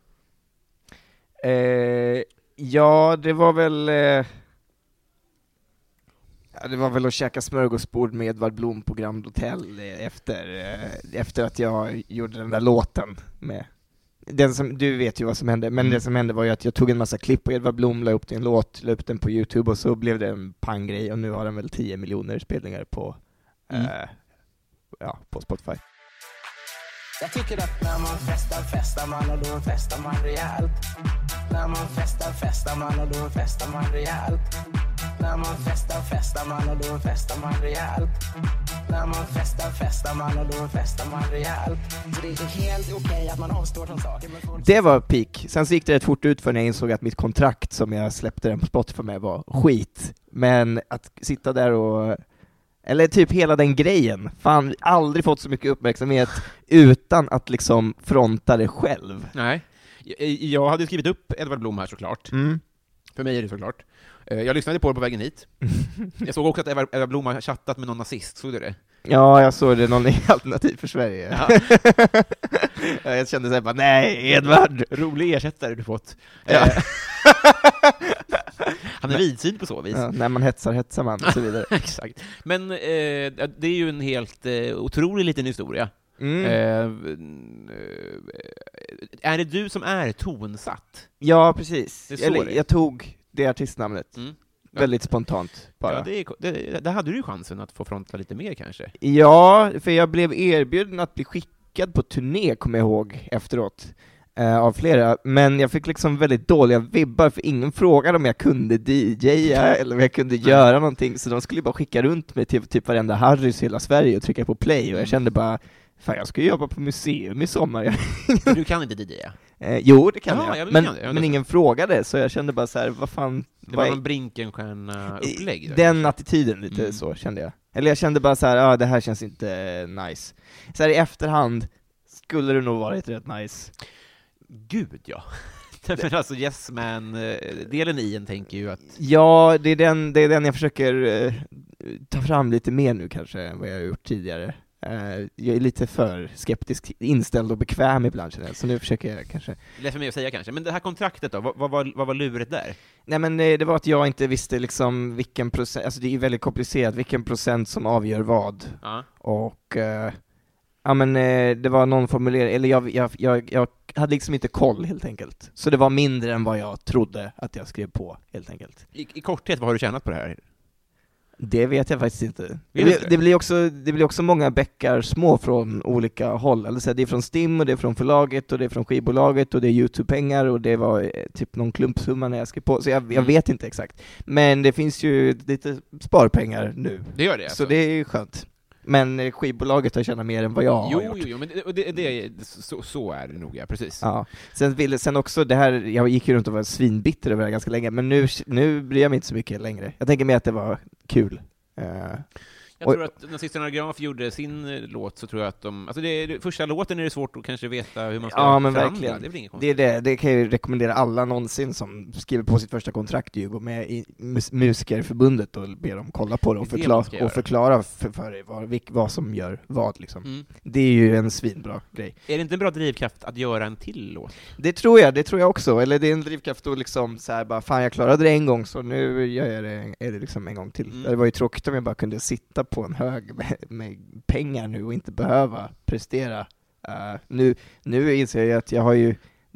Speaker 2: Eh, ja, det var väl... Eh, ja, det var väl att käka smörgåsbord med Edvard Blom på Grand Hotel eh, efter, eh, efter att jag gjorde den där låten med den som, du vet ju vad som hände, men
Speaker 1: Mm.
Speaker 2: det som hände var ju att jag tog en massa klipp på Edvard Blom, la upp det i en låt, la upp den på youtube och så blev det en panggrej och nu har den väl 10 miljoner spelningar på,
Speaker 1: Mm.
Speaker 2: eh, ja, på Spotify.
Speaker 3: Jag tycker att när man festar, festar man och då festar man rejält. När man festar, festar man och då festar man rejält. När man festar, festar man och då festar man rejält. När man festar, festar man och då festar man rejält. Så det är helt okej att man avstår från saker. Men får...
Speaker 2: Det var peak. Sen så gick det rätt fort ut för när jag insåg att mitt kontrakt som jag släppte den på Spotify med var skit. Men att sitta där och eller typ hela den grejen, fan aldrig fått så mycket uppmärksamhet utan att liksom fronta det själv.
Speaker 1: Nej. Jag- hade skrivit upp Edvard Blom här såklart.
Speaker 2: Mm.
Speaker 1: För mig är det såklart. Eh, Jag lyssnade på det på vägen hit. *laughs* Jag såg också att Edvard Blom har chattat med någon nazist, såg du det?
Speaker 2: Ja, jag såg det, någon i *laughs* Alternativ för Sverige.
Speaker 1: Ja.
Speaker 2: Ja, *laughs* jag kände såhär bara, nej Edvard!
Speaker 1: Rolig ersättare du fått.
Speaker 2: Ja.
Speaker 1: Eh, *laughs* Han är vidsynt på så vis.
Speaker 2: Ja, när man hetsar hetsar man och så vidare.
Speaker 1: Exakt. Men eh, det är ju en helt eh, otrolig liten historia.
Speaker 2: Mm.
Speaker 1: Eh, eh, är det du som är tonsatt?
Speaker 2: Ja, precis.
Speaker 1: Är.
Speaker 2: jag tog det artistnamnet,
Speaker 1: Mm.
Speaker 2: Väldigt spontant bara.
Speaker 1: Ja, det, det, där hade du chansen att få fronta lite mer kanske.
Speaker 2: Ja, för jag blev erbjuden att bli skickad på turné, kommer jag ihåg, efteråt. Eh, av flera, men jag fick liksom väldigt dåliga vibbar, för ingen frågade om jag kunde DJa *laughs* eller om jag kunde göra någonting, så de skulle bara skicka runt mig till typ varenda Harrys i hela Sverige och trycka på play, och jag
Speaker 1: Mm.
Speaker 2: kände bara Fan jag ska ju jobba på museum i sommar. *laughs*
Speaker 1: Du kan inte DJa.
Speaker 2: Eh, jo, det kan
Speaker 1: Ja,
Speaker 2: jag.
Speaker 1: ja, men det jag. Ja,
Speaker 2: men ingen frågade, så jag kände bara så här, vad fan,
Speaker 1: Det var någon Brinkenstierna-upplägg. där
Speaker 2: den attityden lite
Speaker 1: Mm.
Speaker 2: så kände jag. Eller jag kände bara så här, ja det här känns inte eh, nice. Så här i efterhand skulle det nog varit rätt nice.
Speaker 1: Gud, ja. *laughs* Men alltså Yes Man-delen i en tänker ju att...
Speaker 2: Ja, det är den, det är den jag försöker eh, ta fram lite mer nu kanske, än vad jag har gjort tidigare. Eh, jag är lite för skeptisk inställd och bekväm ibland känner jag, så nu försöker jag kanske
Speaker 1: är för mig att säga kanske, men det här kontraktet då, vad, vad, var- vad var luret där?
Speaker 2: Nej men eh, det var att jag inte visste liksom vilken procent, alltså det är ju väldigt komplicerat, vilken procent som avgör vad.
Speaker 1: Ja.
Speaker 2: Och, eh, ja men det var någon formulering, eller jag, jag, jag, jag hade liksom inte koll helt enkelt. Så det var mindre än vad jag trodde att jag skrev på, helt enkelt.
Speaker 1: I, I korthet, vad har du tjänat på det här?
Speaker 2: Det vet jag faktiskt inte. Det, blir- det, blir också, det blir också många bäckar små från olika håll. Alltså det är från STIM, och det är från förlaget, och det är från skivbolaget, och det är Youtube-pengar, och det var eh, typ någon klumpsumma när jag skrev på, så jag, jag
Speaker 1: Mm.
Speaker 2: vet inte exakt. Men det finns ju lite sparpengar nu,
Speaker 1: Det gör det alltså?
Speaker 2: så det är ju skönt. Men skivbolaget har tjänat mer än vad jag har
Speaker 1: Jo,
Speaker 2: gjort.
Speaker 1: jo, jo, men det, det, det, så, så är det nog, ja, precis.
Speaker 2: Ja. Sen, ville, sen också det här, jag gick ju runt och var svinbitter över det här ganska länge, men nu, nu bryr jag mig inte så mycket längre. Jag tänker mer att det var kul. Eh,
Speaker 1: Jag tror att när Systrarna Graf gjorde sin eh, låt så tror jag att de, alltså det, det, första låten är det svårt att kanske veta hur man ska
Speaker 2: Ja, men
Speaker 1: förhandla.
Speaker 2: verkligen.
Speaker 1: Det är väl inget
Speaker 2: det är det, det kan jag ju rekommendera alla någonsin som skriver på sitt första kontrakt ju, gå med i mus- Musikerförbundet och be dem kolla på det och,
Speaker 1: Det det
Speaker 2: förklara,
Speaker 1: göra.
Speaker 2: och förklara för, för dig vad, vad som gör vad liksom.
Speaker 1: Mm.
Speaker 2: Det är ju en svinbra grej.
Speaker 1: Är det inte en bra drivkraft att göra en till låt?
Speaker 2: Det tror jag, det tror jag också, eller det är en drivkraft att liksom så här, bara fan jag klarade det en gång så nu gör jag det, är det liksom en gång till.
Speaker 1: Mm.
Speaker 2: Det var ju tråkigt om jag bara kunde sitta på en hög *laughs* med, med pengar nu och inte behöva prestera. Eh, nu, nu inser jag att jag har ju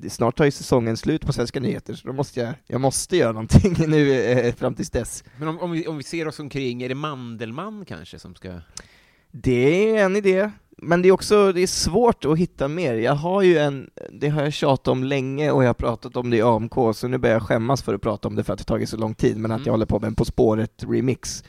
Speaker 2: snart tar ju säsongen slut på Svenska nyheter, så då måste jag, jag måste göra någonting *laughs* nu eh, fram tills dess.
Speaker 1: Men om, om, vi, om vi ser oss omkring, är det Mandelmann kanske som ska...
Speaker 2: Det är en idé, men det är också det är svårt att hitta mer. Jag har ju en, det har jag tjatat om länge och jag har pratat om det i AMK, så nu börjar jag skämmas för att prata om det för att det tagit så lång tid, men att
Speaker 1: Mm.
Speaker 2: jag håller på med en På spåret-remix,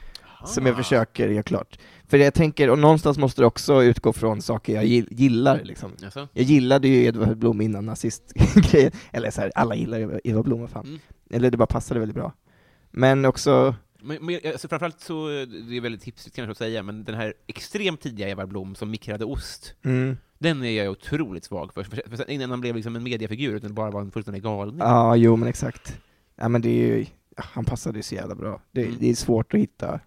Speaker 2: som jag
Speaker 1: Ah.
Speaker 2: försöker göra klart. För jag tänker, och någonstans måste det också utgå från saker jag gill- gillar liksom. Jag gillade ju Edvard Blom innan nazistgrejen, *laughs* eller så här, alla gillar Edvard Blom, vad fan.
Speaker 1: Mm.
Speaker 2: Eller det bara passade väldigt bra. Men också,
Speaker 1: Men, men alltså, framförallt så, det är väldigt tipsigt kanske att säga, men den här extremt tidiga Edvard Blom som mikrade ost,
Speaker 2: mm,
Speaker 1: den är jag otroligt svag för. för, för innan han blev liksom en mediafigur, utan bara var en fullständig galning.
Speaker 2: ja, jo men exakt. Ja men det är ju, han passade ju så jävla bra. Det,
Speaker 1: Mm.
Speaker 2: det är svårt att hitta.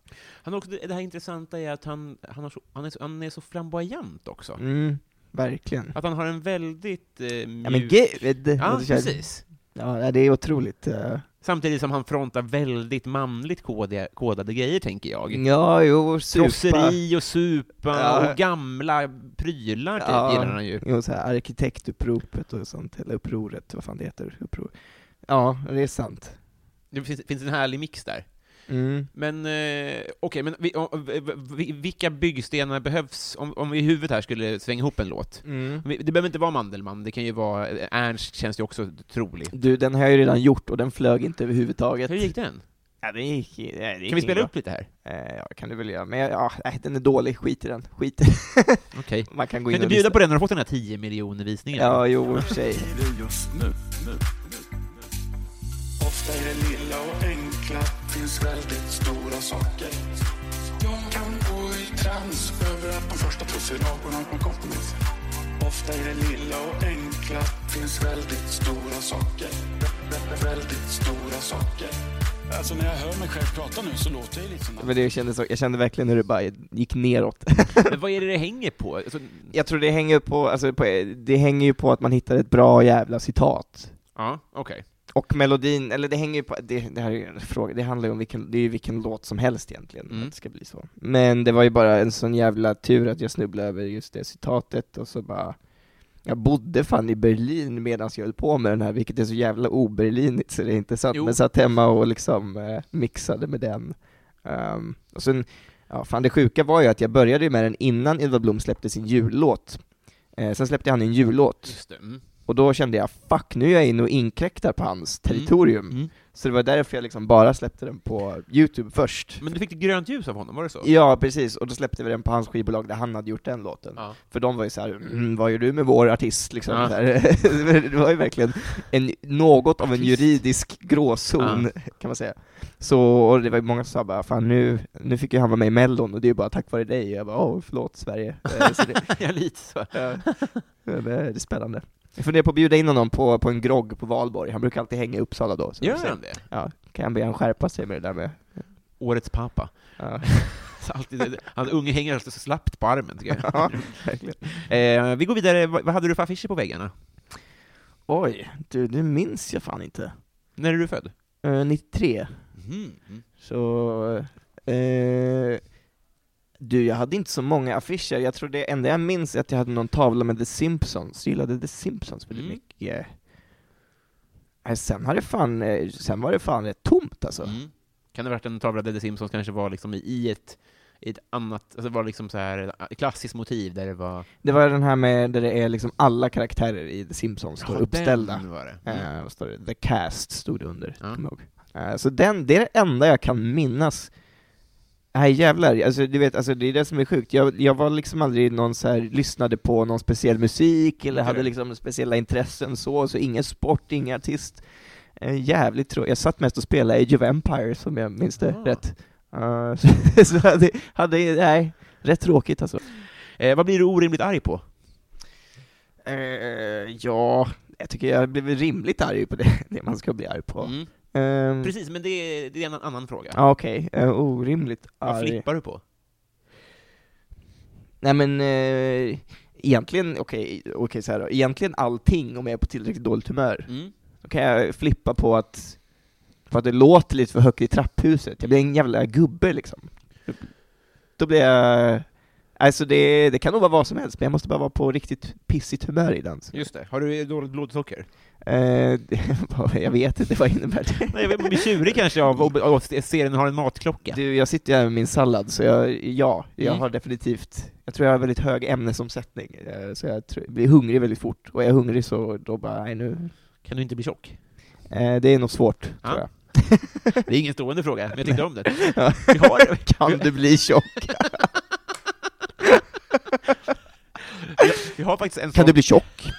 Speaker 1: Han också, det här intressanta är att han, han, har så, han, är, så, han är så flamboyant också.
Speaker 2: Mm, verkligen.
Speaker 1: Att han har en väldigt eh, mjuk...
Speaker 2: Ja men gud!
Speaker 1: Ja, precis.
Speaker 2: Ja, det är otroligt. eh.
Speaker 1: Samtidigt som han frontar väldigt manligt kodade, kodade grejer, tänker jag.
Speaker 2: Ja, jo, supa.
Speaker 1: Trosseri och supa
Speaker 2: Ja.
Speaker 1: och gamla prylar, typ,
Speaker 2: Ja.
Speaker 1: gillar han ju.
Speaker 2: Jo, så här, arkitektuppropet och sånt, eller upproret, vad fan det heter. Uppror. Ja, det är sant.
Speaker 1: Det finns, finns en härlig mix där.
Speaker 2: Mm.
Speaker 1: Men eh, okej, men vi, om- v- v- vilka byggstenar behövs, om, om vi i huvudet här skulle svänga ihop en låt?
Speaker 2: Mm.
Speaker 1: Vi- Det behöver inte vara Mandelmann, det kan ju vara, Ernst känns ju också trolig.
Speaker 2: Du, den har jag ju redan gjort och den flög inte överhuvudtaget.
Speaker 1: Hur gick den?
Speaker 2: Ja, det gick, det gick
Speaker 1: Kan vi spela
Speaker 2: inget
Speaker 1: upp lite här?
Speaker 2: bra. Eh, ja, kan du väl göra. Men ja, nej, den är dålig, skit i den. Skit i
Speaker 1: Okej.
Speaker 2: Man kan gå
Speaker 1: Kan
Speaker 2: in
Speaker 1: du
Speaker 2: och
Speaker 1: bjuda på den när du har fått den här 10 miljoner visningar?
Speaker 2: Ja, jo, i och för sig.
Speaker 4: Ofta är det lilla och enkla, finns väldigt stora saker. Jag kan gå i trans över att de första tusenlakorna har kommit. Ofta är det lilla och enkla, finns väldigt stora saker. Vä- Väldigt stora saker. Alltså när jag hör mig själv prata nu så låter jag lite som
Speaker 2: Men det kändes, så- jag kände verkligen hur det bara gick neråt.
Speaker 1: Men vad är det det hänger på? Alltså,
Speaker 2: Jag tror det hänger på, alltså på, det hänger ju på att man hittar ett bra jävla citat.
Speaker 1: ja, okej.
Speaker 2: Och melodin, eller det hänger ju på, det, det här är ju en fråga, det handlar ju om vilken, det är ju vilken låt som helst egentligen,
Speaker 1: Mm.
Speaker 2: att det ska bli så. Men det var ju bara en sån jävla tur att jag snubblade över just det citatet, och så bara jag bodde fan i Berlin medan jag höll på med den här, vilket är så jävla oberlinigt så det är inte sant,
Speaker 1: Jo.
Speaker 2: men satt hemma och liksom eh, mixade med den. Ehm, och sen, ja fan det sjuka var ju att jag började med den innan Edvard Blom släppte sin jullåt. Eh, sen släppte han en jullåt.
Speaker 1: Mm.
Speaker 2: Och då kände jag fuck, nu är jag inne och inkräktar på hans territorium.
Speaker 1: Mm.
Speaker 2: Så det var därför jag liksom bara släppte den på Youtube först.
Speaker 1: Men du fick grönt ljus av honom, var det så?
Speaker 2: Ja, precis, och då släppte vi den på hans skivbolag där han hade gjort den låten.
Speaker 1: Ja.
Speaker 2: För de var ju såhär, mm, vad gör du med vår artist? Liksom.
Speaker 1: Ja. *laughs*
Speaker 2: Det var ju verkligen en, något av en juridisk gråzon, *laughs* kan man säga. Så, och det var ju många som sa bara, fan nu, nu fick ju han vara med i Mellon, och det är ju bara tack vare dig. Jag bara, åh, förlåt Sverige. *laughs* Eh, så det,
Speaker 1: ja, lite så.
Speaker 2: Ja, det det är spännande. Jag funderar på att bjuda in honom på, på en grogg på Valborg, han brukar alltid hänga i Uppsala då. så
Speaker 1: Gör han det?
Speaker 2: Ja, kan jag be han skärpa sig med det där med...
Speaker 1: Årets pappa.
Speaker 2: Ja, *laughs*
Speaker 1: alltid, hans unge hänger alltid så slappt på armen, tycker jag. *laughs*
Speaker 2: ja verkligen.
Speaker 1: Eh, vi går vidare, vad, vad hade du för affischer på väggarna?
Speaker 2: Oj, du, det minns jag fan inte.
Speaker 1: När är du född?
Speaker 2: Eh, 93,
Speaker 1: Mhm. Mm.
Speaker 2: så... Eh, du, jag hade inte så många affischer, jag tror det enda jag minns är att jag hade någon tavla med The Simpsons, jag gillade The Simpsons väldigt
Speaker 1: Mm.
Speaker 2: mycket. Nej, sen, har det fan, eh, sen var det fan rätt tomt alltså.
Speaker 1: Mm. Kan det ha varit en tavla där The Simpsons kanske var liksom i- ett, i ett annat, alltså det var liksom så här klassiskt motiv där det var...
Speaker 2: Det var den här med, där det är liksom alla karaktärer i The Simpsons står
Speaker 1: Ja,
Speaker 2: uppställda.
Speaker 1: den var det. Mm.
Speaker 2: Eh, vad står det? The Cast stod det under,
Speaker 1: Ja.
Speaker 2: Eh, så den, det är det enda jag kan minnas. Nej jävlar, alltså du vet, alltså det är det som är sjukt. Jag, jag var liksom aldrig någon så här, lyssnade på någon speciell musik, eller hade liksom speciella intressen så, så ingen sport, ingen artist. Eh, jävligt tråkigt. Jag satt mest och spelade Age of Empires, om jag minns det
Speaker 1: Ah.
Speaker 2: rätt. Eh, så *laughs* så hade, hade, nej, rätt tråkigt alltså.
Speaker 1: Eh, vad blir du orimligt arg på?
Speaker 2: Eh, ja, jag tycker jag blev rimligt arg på det, *laughs* det man ska bli arg på.
Speaker 1: Mm.
Speaker 2: Ehm,
Speaker 1: Precis, men det är, det är en annan fråga.
Speaker 2: Ja, okej. Eh, orimligt
Speaker 1: Vad
Speaker 2: arg.
Speaker 1: flippar du på?
Speaker 2: Nej men, eh, egentligen, okej, så här då. egentligen allting om jag är på tillräckligt dåligt humör.
Speaker 1: Mm.
Speaker 2: Då kan jag flippa på att, på att det låter lite för högt i trapphuset. Jag blir en jävla gubbe liksom. Då blir jag, Alltså det, det kan nog vara vad som helst, men jag måste bara vara på riktigt pissigt humör innan. Så.
Speaker 1: Just det. Har du dåligt blodsocker?
Speaker 2: Eh, *laughs* jag vet inte, vad innebär det?
Speaker 1: Nej, jag vet, tjurig kanske av att serien har en matklocka.
Speaker 2: Du, jag sitter här med min sallad, så jag, ja, jag
Speaker 1: Mm.
Speaker 2: har definitivt, jag tror jag har väldigt hög ämnesomsättning, eh, så jag tror, blir hungrig väldigt fort, och är jag hungrig så då bara, nej nu,
Speaker 1: Kan du inte bli tjock?
Speaker 2: eh, det är nog svårt,
Speaker 1: Ja.
Speaker 2: tror jag. *laughs*
Speaker 1: Det är ingen stående fråga, men jag tyckte om det. *laughs* Vi har,
Speaker 2: Kan du bli tjock?
Speaker 1: vi har faktiskt en
Speaker 2: Kan
Speaker 1: sån.
Speaker 2: du bli tjock?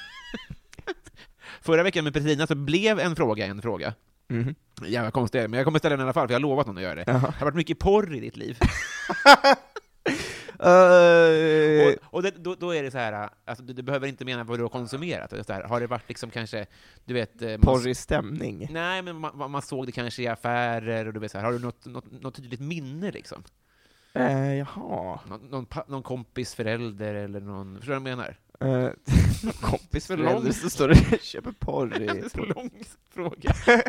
Speaker 1: Förra veckan med Petrina så blev en fråga en fråga.
Speaker 2: Mhm.
Speaker 1: Jävla konstigt, men jag kommer ställa den i alla fall, för jag har lovat någon att göra det.
Speaker 2: Jaha.
Speaker 1: Det har varit mycket porr i ditt liv. *laughs*
Speaker 2: Eh,
Speaker 1: Och, och det, då, då är det så här, alltså, du, du behöver inte mena vad du har konsumerat. Så här, har det varit liksom kanske, du vet... eh, man-
Speaker 2: porrig stämning?
Speaker 1: Nej, men man, man såg det kanske i affärer, och du vet så här, har du något, något, något tydligt minne liksom?
Speaker 2: Eh, jaha.
Speaker 1: Någon, någon, någon kompis förälder eller någon, förstår du vad jag menar?
Speaker 2: Någon *laughs* kompis
Speaker 1: Så
Speaker 2: förälder
Speaker 1: lång.
Speaker 2: som står och köper porr *laughs*
Speaker 1: Det är
Speaker 2: i...
Speaker 1: så lång fråga. *laughs*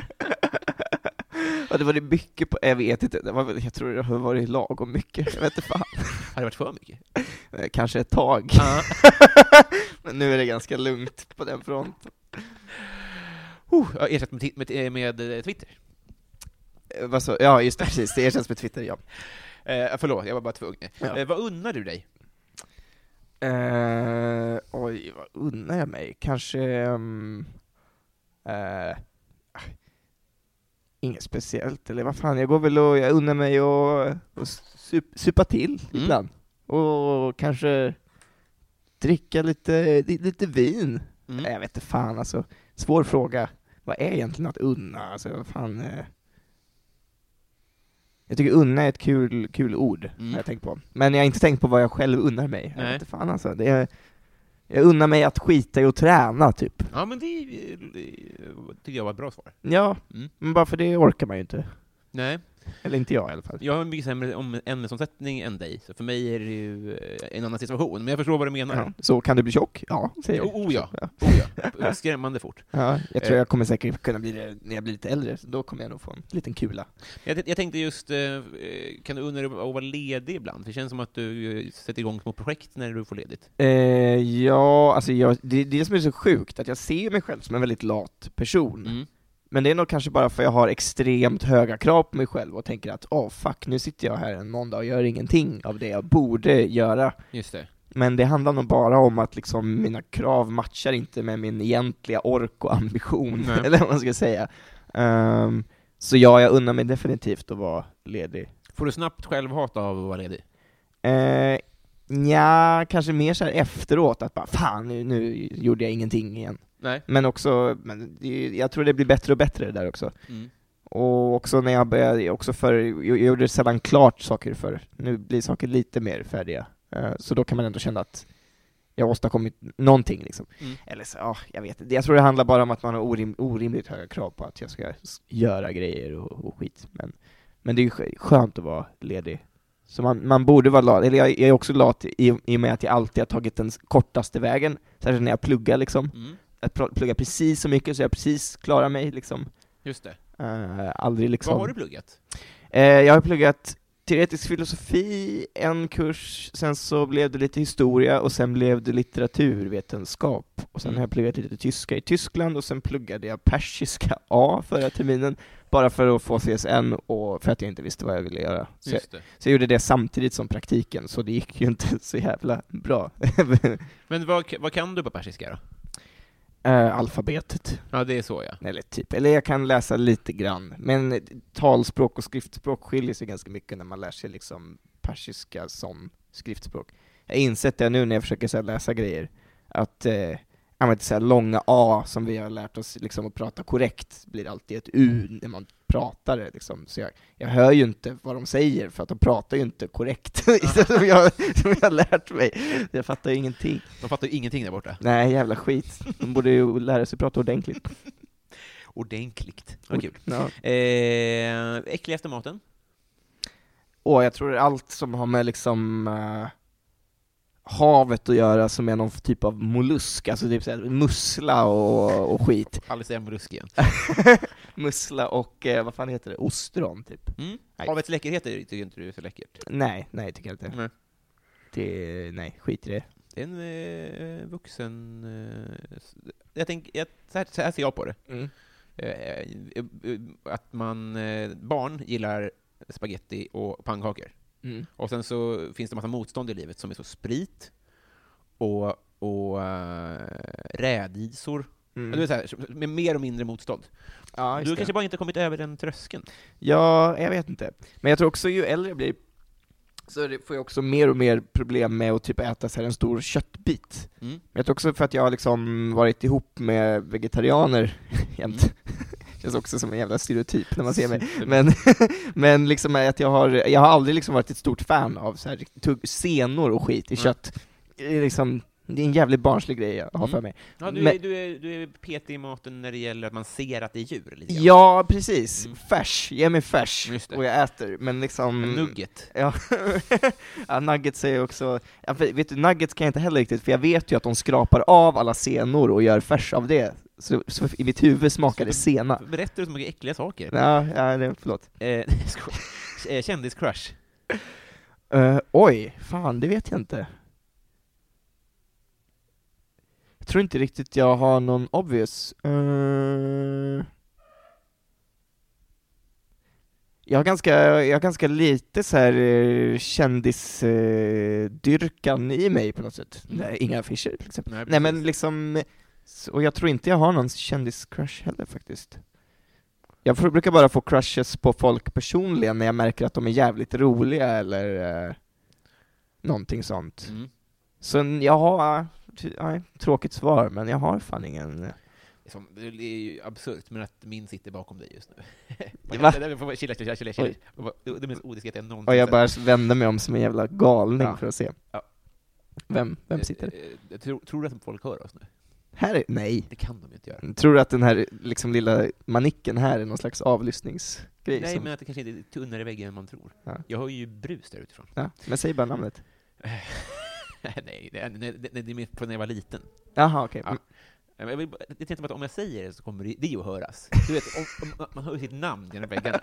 Speaker 2: Ja, det var det mycket på, jag vet inte, det var jag tror det har varit lagom mycket, jag vet inte fan.
Speaker 1: Har det varit för mycket?
Speaker 2: Eh, Kanske ett tag.
Speaker 1: Ja.
Speaker 2: Men nu är det ganska lugnt på den fronten.
Speaker 1: Uh, jag har ersatt med, med, eh, med Twitter.
Speaker 2: Eh, så? Ja, just det, precis, det erkänns med Twitter, ja.
Speaker 1: Eh, förlåt, jag var bara tvungen.
Speaker 2: Ja.
Speaker 1: Eh, vad unnar du dig?
Speaker 2: Eh, oj, vad unnar jag mig? Kanske... Um, eh, inget speciellt, eller vad fan, jag går väl och jag unnar mig och, och sup, supa till
Speaker 1: Mm.
Speaker 2: ibland. Och kanske dricka lite, li- lite vin.
Speaker 1: Mm.
Speaker 2: Nej, jag vet inte fan alltså. Svår fråga. Vad är egentligen att unna? Alltså, vad fan... Eh... Jag tycker unna är ett kul, kul ord,
Speaker 1: Mm.
Speaker 2: har jag tänkt på. Men jag har inte tänkt på vad jag själv unnar mig. Jag
Speaker 1: Nej.
Speaker 2: vet inte fan alltså. Det är, jag unnar mig att skita i att träna, typ.
Speaker 1: Ja, men det, det tycker jag var ett bra svar.
Speaker 2: Ja,
Speaker 1: Mm.
Speaker 2: men bara för det orkar man ju inte.
Speaker 1: Nej,
Speaker 2: Eller inte jag i alla fall.
Speaker 1: jag har en mycket sämre om ämnesomsättning än dig, så för mig är det ju eh, en annan situation, men jag förstår vad du menar.
Speaker 2: Ja. Så kan du bli tjock? Ja, säger jag.
Speaker 1: Oh, oh ja. Oh, ja. *laughs* Skrämmande fort.
Speaker 2: Ja, jag
Speaker 1: Eh.
Speaker 2: tror jag kommer säkert kunna bli det när jag blir lite äldre, så då kommer jag nog få en liten kula.
Speaker 1: Jag, jag tänkte just, eh, eh, kan du unna dig att vara ledig ibland? Det känns som att du eh, sätter igång små projekt när du får ledigt.
Speaker 2: Eh, ja, alltså jag, det, det är det som är så sjukt, att jag ser mig själv som en väldigt lat person.
Speaker 1: Mm.
Speaker 2: Men det är nog kanske bara för jag har extremt höga krav på mig själv och tänker att åh fuck, nu sitter jag här en måndag och gör ingenting av det jag borde göra.
Speaker 1: Just det.
Speaker 2: Men det handlar nog bara om att liksom mina krav matchar inte med min egentliga ork och ambition,
Speaker 1: Nej. *laughs*
Speaker 2: eller vad man ska säga. Ehm, så ja, jag unnar mig definitivt att vara ledig.
Speaker 1: Får du snabbt självhat av att vara ledig?
Speaker 2: Uh, ja, kanske mer så här efteråt, att bara fan, nu, nu gjorde jag ingenting igen.
Speaker 1: Nej.
Speaker 2: Men också, men jag tror det blir bättre och bättre där också.
Speaker 1: Mm.
Speaker 2: Och också när jag började, också för, jag, gjorde sällan klart saker för nu blir saker lite mer färdiga. Eh, så då kan man ändå känna att jag har åstadkommit någonting liksom.
Speaker 1: Mm.
Speaker 2: Eller så, ja, jag vet inte. Jag tror det handlar bara om att man har orim, orimligt höga krav på att jag ska göra grejer och, och skit. Men, men det är ju skö- skönt att vara ledig. Så man, man borde vara lat, eller jag, jag är också lat i, i och med att jag alltid har tagit den kortaste vägen, särskilt när jag pluggar liksom.
Speaker 1: Mm.
Speaker 2: Att pl- plugga precis så mycket så jag precis klarar mig liksom.
Speaker 1: Just det.
Speaker 2: Eh, aldrig liksom...
Speaker 1: Vad har du pluggat?
Speaker 2: Eh, jag har pluggat teoretisk filosofi, en kurs, sen så blev det lite historia och sen blev det litteraturvetenskap. Och sen
Speaker 1: Mm.
Speaker 2: har jag pluggat lite tyska i Tyskland och sen pluggade jag persiska A förra terminen, bara för att få CSN och för att jag inte visste vad jag ville göra. Så jag, så jag gjorde det samtidigt som praktiken, så det gick ju inte *laughs* så jävla bra. *laughs*
Speaker 1: Men vad, vad kan du på persiska då?
Speaker 2: Eh, alfabetet.
Speaker 1: Ja, det är så ja.
Speaker 2: Eller typ, eller jag kan läsa lite grann, men talspråk och skriftspråk skiljer sig ganska mycket när man lär sig liksom persiska som skriftspråk. Jag har insett det nu när jag försöker här, läsa grejer, att eh, använda så här långa A som vi har lärt oss liksom, att prata korrekt, blir alltid ett U när man pratar det liksom. Så jag, jag hör ju inte vad de säger, för att de pratar ju inte korrekt, *laughs* som, jag, som jag har lärt mig. Jag fattar ju ingenting.
Speaker 1: De fattar ju ingenting där borta.
Speaker 2: Nej, jävla skit. De borde ju lära sig prata ordentligt. *laughs*
Speaker 1: Ordentligt. Vad kul.
Speaker 2: Ja.
Speaker 1: Eh, äckligaste maten?
Speaker 2: Och jag tror allt som har med liksom eh, havet att göra, som är någon typ av mollusk, alltså typ såhär mussla och, och skit. *laughs*
Speaker 1: Aldrig säga mollusk igen.
Speaker 2: mussla och, eh, vad fan heter det, ostron typ.
Speaker 1: Mm. Havets läckerheter tycker inte du är så läckert?
Speaker 2: Nej, nej tycker jag inte.
Speaker 1: Nej.
Speaker 2: det, nej, skit i det.
Speaker 1: Det är en eh, vuxen... Eh, jag tänker, jag, så, här, så här ser jag på det.
Speaker 2: Mm.
Speaker 1: Eh, eh, eh, att man, eh, barn gillar spaghetti och pannkakor.
Speaker 2: Mm.
Speaker 1: Och sen så finns det massa motstånd i livet som är så sprit och, och uh, rädisor.
Speaker 2: Mm.
Speaker 1: Du vet, så här, med mer och mindre motstånd.
Speaker 2: Ja,
Speaker 1: du
Speaker 2: det.
Speaker 1: kanske bara inte kommit över den tröskeln.
Speaker 2: Ja, jag vet inte. Men jag tror också ju äldre jag blir, så det får jag också mer och mer problem med att typ äta så här en stor köttbit.
Speaker 1: Mm.
Speaker 2: Men jag tror också för att jag har liksom varit ihop med vegetarianer *laughs* jämt. Känns också som en jävla stereotyp när man ser mig. *laughs* Men, *laughs* men liksom att jag har, jag har aldrig liksom varit ett stort fan av så här tugg, senor och skit i
Speaker 1: Nej.
Speaker 2: kött. Det är liksom, det är en jävligt barnslig grej jag har
Speaker 1: Mm.
Speaker 2: för mig.
Speaker 1: Ja, du,
Speaker 2: Men-
Speaker 1: är, du, är, du är petig i maten när det gäller att man ser att det är djur. Lite grann.
Speaker 2: Ja, precis.
Speaker 1: Mm.
Speaker 2: Färs, ge mig färs, och jag äter, men liksom...
Speaker 1: En Nugget.
Speaker 2: Ja, *laughs* ja nuggets är också, ja, för, vet du, nuggets kan jag inte heller riktigt, för jag vet ju att de skrapar av alla senor och gör färs av det. Så, så i mitt huvud smakar det sena.
Speaker 1: Berättar du så mycket äckliga saker?
Speaker 2: Ja, ja det, förlåt.
Speaker 1: Eh, *laughs* eh, Kändiscrush.
Speaker 2: Uh, oj, fan det vet jag inte. Jag tror inte riktigt jag har någon obvious. Eh, jag har ganska, jag har ganska lite så här uh, kändisdyrkan i mig på något sätt.
Speaker 1: Mm.
Speaker 2: Nej, inga affischer till exempel.
Speaker 1: Nej,
Speaker 2: Nej men liksom, så- och jag tror inte jag har någon kändiscrush heller faktiskt. Jag får, brukar bara få crushes på folk personligen när jag märker att de är jävligt roliga eller eh, någonting sånt.
Speaker 1: Mm.
Speaker 2: Så jag har, nej, tråkigt svar, men jag har fan ingen...
Speaker 1: Det är som- Det är ju absurt, men att min sitter bakom dig just nu. *laughs*
Speaker 2: Va?
Speaker 1: Chilla, chilla, chilla. Det mest odiskret jag någonsin
Speaker 2: Och jag bara vände mig om som en jävla galning
Speaker 1: Ja.
Speaker 2: för att se.
Speaker 1: Ja.
Speaker 2: Vem, vem
Speaker 1: Eh,
Speaker 2: sitter?
Speaker 1: eh, jag tror, tror du att folk hör oss nu?
Speaker 2: Här är, nej.
Speaker 1: Det kan de inte göra.
Speaker 2: Tror du att den här liksom lilla manicken här är någon slags avlyssningsgrej?
Speaker 1: Nej,
Speaker 2: som,
Speaker 1: men att det kanske inte är tunnare väggar än man tror.
Speaker 2: Ja.
Speaker 1: Jag hör ju brus där utifrån.
Speaker 2: ja, men säg bara namnet. *laughs*
Speaker 1: nej, det är, det, det, det är på när jag var liten.
Speaker 2: Jaha, okej.
Speaker 1: Ja. Men Jag, vill, bara- jag tänkte på att om jag säger det så kommer det, det att höras. Du vet, om, om, man hör ju sitt namn genom väggarna.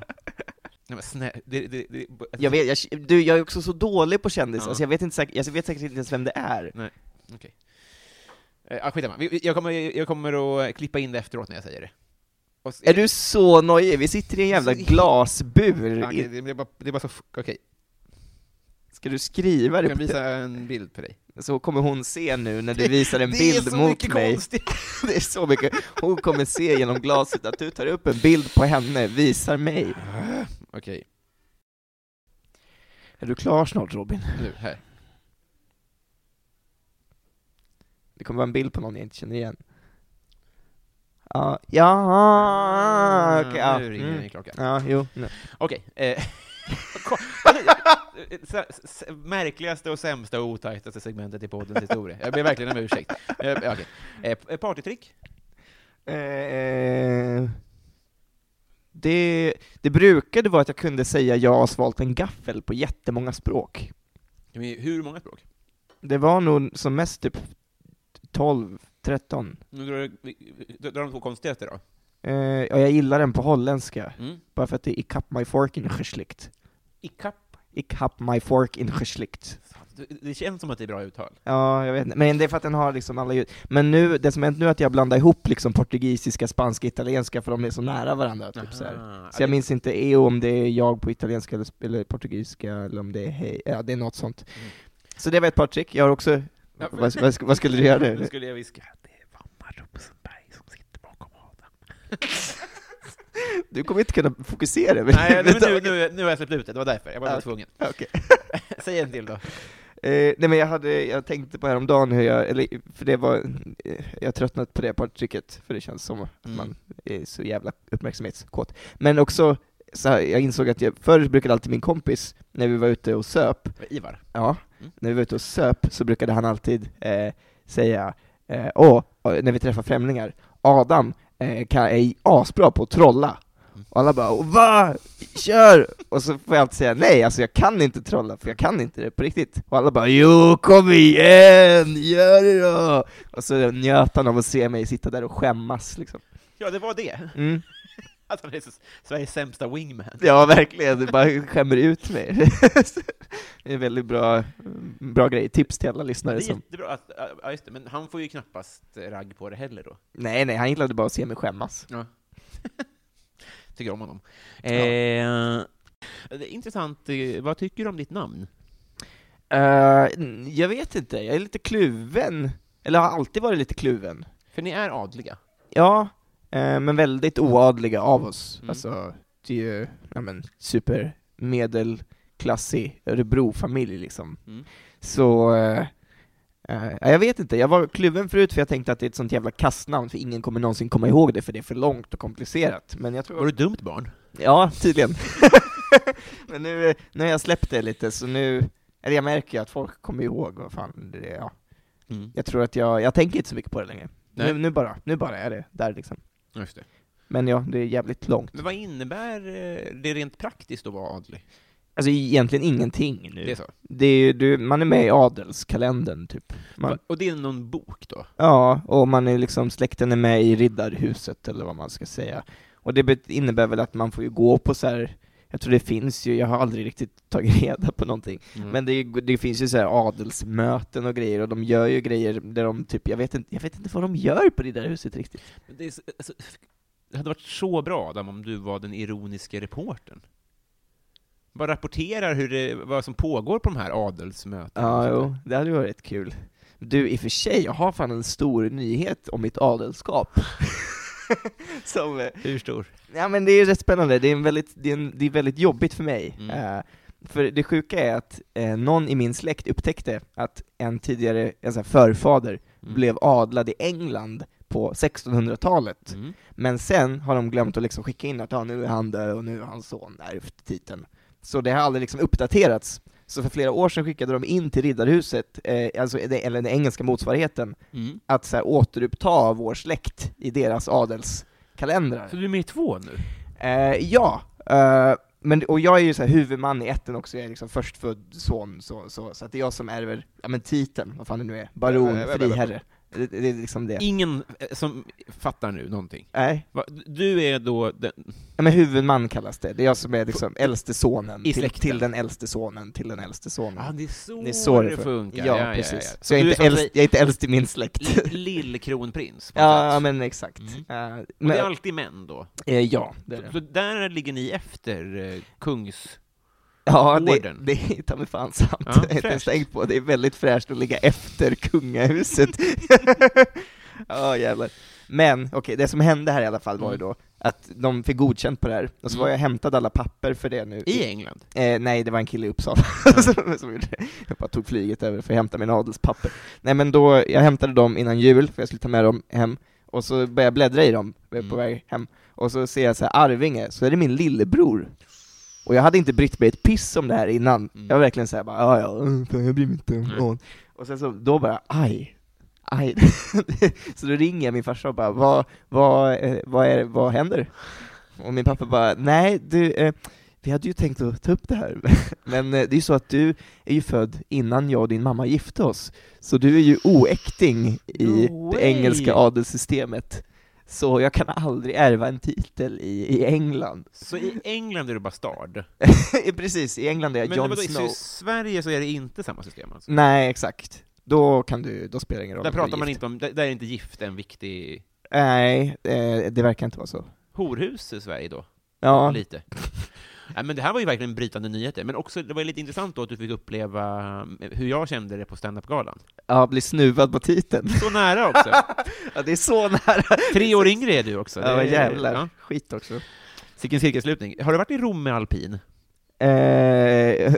Speaker 1: Nej, snä, det, det, det,
Speaker 2: Jag, vet, jag, du, jag är också så dålig på kändisar,
Speaker 1: Ja.
Speaker 2: alltså jag vet inte jag vet säkert inte ens vem det är.
Speaker 1: Okej. Eh, ah, skitsamma. Jag kommer, jag kommer att klippa in det efteråt när jag säger det. Och s-
Speaker 2: Är du så nojig? Vi sitter i en jävla
Speaker 1: Så-
Speaker 2: glasbur. I-
Speaker 1: det, det, är bara, det är bara så... Okej,
Speaker 2: Ska du skriva
Speaker 1: jag
Speaker 2: det?
Speaker 1: kan
Speaker 2: på
Speaker 1: visa en bild för dig.
Speaker 2: Så kommer hon se nu när du visar en
Speaker 1: det
Speaker 2: bild
Speaker 1: så
Speaker 2: mot mig.
Speaker 1: konstigt. *laughs*
Speaker 2: Det är så mycket. Hon kommer se genom glaset att du tar upp en bild på henne, visar mig.
Speaker 1: Okej,
Speaker 2: Är du klar snart Robin?
Speaker 1: nu, här.
Speaker 2: Det kommer vara en bild på någon jag inte känner igen. Ja, ja, okej, ja.
Speaker 1: Nu ringer
Speaker 2: Mm.
Speaker 1: min klocka.
Speaker 2: Ja, jo. nu.
Speaker 1: Okej. Eh, *laughs* ko- *laughs* s- s- märkligaste och sämsta och otajtaste segmentet i poddens historia. Jag ber verkligen om ursäkt. Eh, okej. eh, partytrick?
Speaker 2: Eh, det, det brukade vara att jag kunde säga jag har svalt en gaffel på jättemånga språk.
Speaker 1: Hur många språk?
Speaker 2: Det var nog som mest typ 12, 13.
Speaker 1: Nu drar du- drar de två konstigaste då.
Speaker 2: Eh, ja, jag gillar den på holländska,
Speaker 1: Mm.
Speaker 2: bara för att det är ik hab my fork in geslikt.
Speaker 1: Ikapp.
Speaker 2: Ik hab my fork in geslikt.
Speaker 1: Det- känns som att det är bra uttal.
Speaker 2: Ja, jag vet inte. Men det är för att den har liksom alla ljud. Men nu, det som hänt nu är att jag blandar ihop liksom portugisiska, spanska, italienska, för de är så nära varandra. Typ, så här.
Speaker 1: Aha.
Speaker 2: Så jag minns inte EO om det är jag på italienska eller, eller portugisiska, eller om det är hej, ja det är något sånt.
Speaker 1: Mm.
Speaker 2: Så det var ett par trick, jag har också,
Speaker 1: Ja,
Speaker 2: vad, vad, vad skulle du göra
Speaker 1: Nu
Speaker 2: nu?
Speaker 1: skulle jag viska. Det är Vanna Rosenberg som sitter bakom Adam. *laughs*
Speaker 2: Du kommer inte kunna fokusera
Speaker 1: Nej, nu,
Speaker 2: överhuvudtaget.
Speaker 1: nu, nu har jag släppt ut det, det var därför. Jag var bara tvungen.
Speaker 2: Okej. *laughs*
Speaker 1: Säg en till då.
Speaker 2: Eh, nej men jag hade, jag tänkte på häromdagen hur jag, eller för det var, eh, jag har tröttnat på det partytricket, för det känns som att
Speaker 1: Mm.
Speaker 2: man är så jävla uppmärksamhetskåt. Men också, så här, jag insåg att jag, förr brukade alltid min kompis, när vi var ute och söp,
Speaker 1: Ivar.
Speaker 2: ja,
Speaker 1: Mm.
Speaker 2: när vi var ute och söp så brukade han alltid eh, säga, eh, åh, och när vi träffar främlingar, Adam eh, kan, är asbra på att trolla.
Speaker 1: Mm.
Speaker 2: Och alla bara "Åh, va? Kör! Och så får jag alltid säga nej, alltså jag kan inte trolla, för jag kan inte det på riktigt. Och alla bara jo, kom igen, gör det då! Och så njöt han av att se mig sitta där och skämmas liksom.
Speaker 1: Ja, det var det.
Speaker 2: Mm. *laughs*
Speaker 1: Att han är så, Sveriges sämsta wingman.
Speaker 2: Ja, verkligen, det bara skämmer ut mig. *laughs* det är en väldigt bra, bra grej, tips till alla
Speaker 1: Det
Speaker 2: lyssnare
Speaker 1: är
Speaker 2: som...
Speaker 1: jättebra, att, ja just det, men han får ju knappast ragg på det heller då.
Speaker 2: Nej, nej, han gillade bara att se mig skämmas.
Speaker 1: Ja. *laughs* tycker om honom.
Speaker 2: Ja.
Speaker 1: Eh, det är intressant, eh, vad tycker du om ditt namn?
Speaker 2: Eh, jag vet inte, jag är lite kluven. Eller har alltid varit lite kluven.
Speaker 1: För ni är adliga.
Speaker 2: Ja, men väldigt oadliga av oss.
Speaker 1: Mm.
Speaker 2: Alltså, det är ju, ja men, super medelklassig Örebro-familj liksom.
Speaker 1: Mm.
Speaker 2: Så, eh, eh, jag vet inte, jag var kluven förut för jag tänkte att det är ett sånt jävla kastnamn, för ingen kommer någonsin komma ihåg det, för det är för långt och komplicerat. Men jag tror...
Speaker 1: Var du dumt barn?
Speaker 2: Ja, tydligen. *laughs* men nu, nu har jag släppt det lite, så nu, eller jag märker ju att folk kommer ihåg vad fan det är, ja.
Speaker 1: Mm.
Speaker 2: Jag tror att jag, jag tänker inte så mycket på det längre. Nu, nu bara, nu bara är det där liksom.
Speaker 1: Just det.
Speaker 2: Men ja, det är jävligt långt.
Speaker 1: Men vad innebär eh, det rent praktiskt att vara adlig?
Speaker 2: Alltså egentligen ingenting nu.
Speaker 1: Det är så?
Speaker 2: Det är du, man är med i adelskalendern typ. Man,
Speaker 1: Och det är någon bok då?
Speaker 2: ja, och man är liksom, släkten är med i riddarhuset eller vad man ska säga. Och det innebär väl att man får ju gå på så här. Jag tror det finns ju, jag har aldrig riktigt tagit *laughs* reda på någonting,
Speaker 1: Mm.
Speaker 2: men det, det finns ju så här adelsmöten och grejer, och de gör ju grejer där de typ, jag vet inte, jag vet inte vad de gör på riddarhuset riktigt.
Speaker 1: Men Det, är, så- alltså, det hade varit så bra Adam, om du var den ironiska reportern. Bara rapporterar hur det, vad som pågår på de här adelsmötena.
Speaker 2: Ja, jo, det hade ju varit kul. Du, i och för sig, jag har fan en stor nyhet om mitt adelskap. *laughs* *laughs* Som, eh,
Speaker 1: där. Hur stor?
Speaker 2: ja men det är rätt spännande, det är, en väldigt, det är, en, det är väldigt jobbigt för mig.
Speaker 1: Mm.
Speaker 2: Eh, för det sjuka är att eh, någon i min släkt upptäckte att en tidigare, en sån förfader,
Speaker 1: Mm.
Speaker 2: blev adlad i England på 1600-talet.
Speaker 1: Mm.
Speaker 2: Men sen har de glömt att liksom skicka in att ja, nu är han död och nu är hans son ärvt titeln. Så det har aldrig liksom uppdaterats. Så för flera år sedan skickade de in till Riddarhuset, eh, alltså eller den engelska motsvarigheten,
Speaker 1: Mm.
Speaker 2: att så här, återuppta vår släkt i deras adelskalendrar.
Speaker 1: Så du är med i två nu?
Speaker 2: Eh, ja, eh, men, och jag är ju så här huvudman i ätten också, jag är liksom förstfödd son, så, så, så att det är jag som ärver, ja men titeln, vad fan det nu är, baron, friherre. Det, det är liksom det.
Speaker 1: Ingen eh, som fattar nu någonting?
Speaker 2: Nej,
Speaker 1: Va, du är då den,
Speaker 2: ja, men huvudman kallas det, det är jag som är liksom äldste sonen, till, till den äldste sonen, till den äldste sonen.
Speaker 1: Ja, det är så
Speaker 2: det är så
Speaker 1: det funkar.
Speaker 2: Ja, precis.
Speaker 1: Så
Speaker 2: Så jag är, inte äldst, jag är inte äldst i min släkt.
Speaker 1: Lill- Lill-kronprins? *laughs*
Speaker 2: ja,
Speaker 1: sätt.
Speaker 2: men exakt.
Speaker 1: Mm.
Speaker 2: Eh,
Speaker 1: Och
Speaker 2: men,
Speaker 1: det är alltid män då?
Speaker 2: eh, ja, det är
Speaker 1: Så,
Speaker 2: det.
Speaker 1: så där ligger ni efter eh, kungs... *laughs*
Speaker 2: Ja, det, det är ta mig fan sant.
Speaker 1: Ja,
Speaker 2: jag har inte ens
Speaker 1: fräscht.
Speaker 2: tänkt på, det är väldigt fräscht att ligga efter kungahuset. *laughs* Ja, jävlar. Men, okej, det som hände här i alla fall var ju
Speaker 1: Mm.
Speaker 2: då att de fick godkänt på det här, och så
Speaker 1: Mm.
Speaker 2: var jag och hämtade alla papper för det nu.
Speaker 1: I England?
Speaker 2: Eh, nej, det var en kille i Uppsala *laughs* som, som gjorde det. Jag bara tog flyget över för att hämta mina adelspapper. Nej men då, jag hämtade dem innan jul, för jag skulle ta med dem hem, och så började jag bläddra i dem eh,
Speaker 1: Mm.
Speaker 2: på väg hem, och så ser jag så här Arvinge, så är det min lillebror. Och jag hade inte brytt mig ett piss om det här innan,
Speaker 1: Mm.
Speaker 2: jag var verkligen såhär bara ja ja, mm, jag bryr mig inte om någon. Och sen så, då bara aj, aj. *laughs* så då ringer jag min farsa och bara vad, vad, eh, vad, är, vad händer? Och min pappa bara nej du, eh, vi hade ju tänkt att ta upp det här, *laughs* men eh, det är ju så att du är ju född innan jag och din mamma gifte oss, så du är ju oäkting i
Speaker 1: No
Speaker 2: det engelska adelssystemet. Så jag kan aldrig ärva en titel i, i England.
Speaker 1: Så i England är du bastard? *laughs*
Speaker 2: Precis, i England är jag
Speaker 1: Men
Speaker 2: Jon Snow.
Speaker 1: i Sverige så är det inte samma system alltså?
Speaker 2: Nej, exakt. Då kan du, då spelar det ingen roll
Speaker 1: Där pratar man
Speaker 2: gift.
Speaker 1: inte om, där är inte gift en viktig
Speaker 2: Nej, eh, det verkar inte vara så.
Speaker 1: horhus i Sverige då?
Speaker 2: Ja,
Speaker 1: Lite. Nej, men det här var ju verkligen brytande nyheter, men också, det var ju lite intressant då att du fick uppleva eh, hur jag kände det på standup-galan.
Speaker 2: ja bli snuvad på titeln.
Speaker 1: Så nära också! *laughs*
Speaker 2: ja, det är så nära.
Speaker 1: Tre år yngre är du också.
Speaker 2: Ja,
Speaker 1: Det är-
Speaker 2: jävlar.
Speaker 1: Ja.
Speaker 2: Skit också.
Speaker 1: Vilken cirkelslutning. Har du varit i Rom med alpin?
Speaker 2: Eh,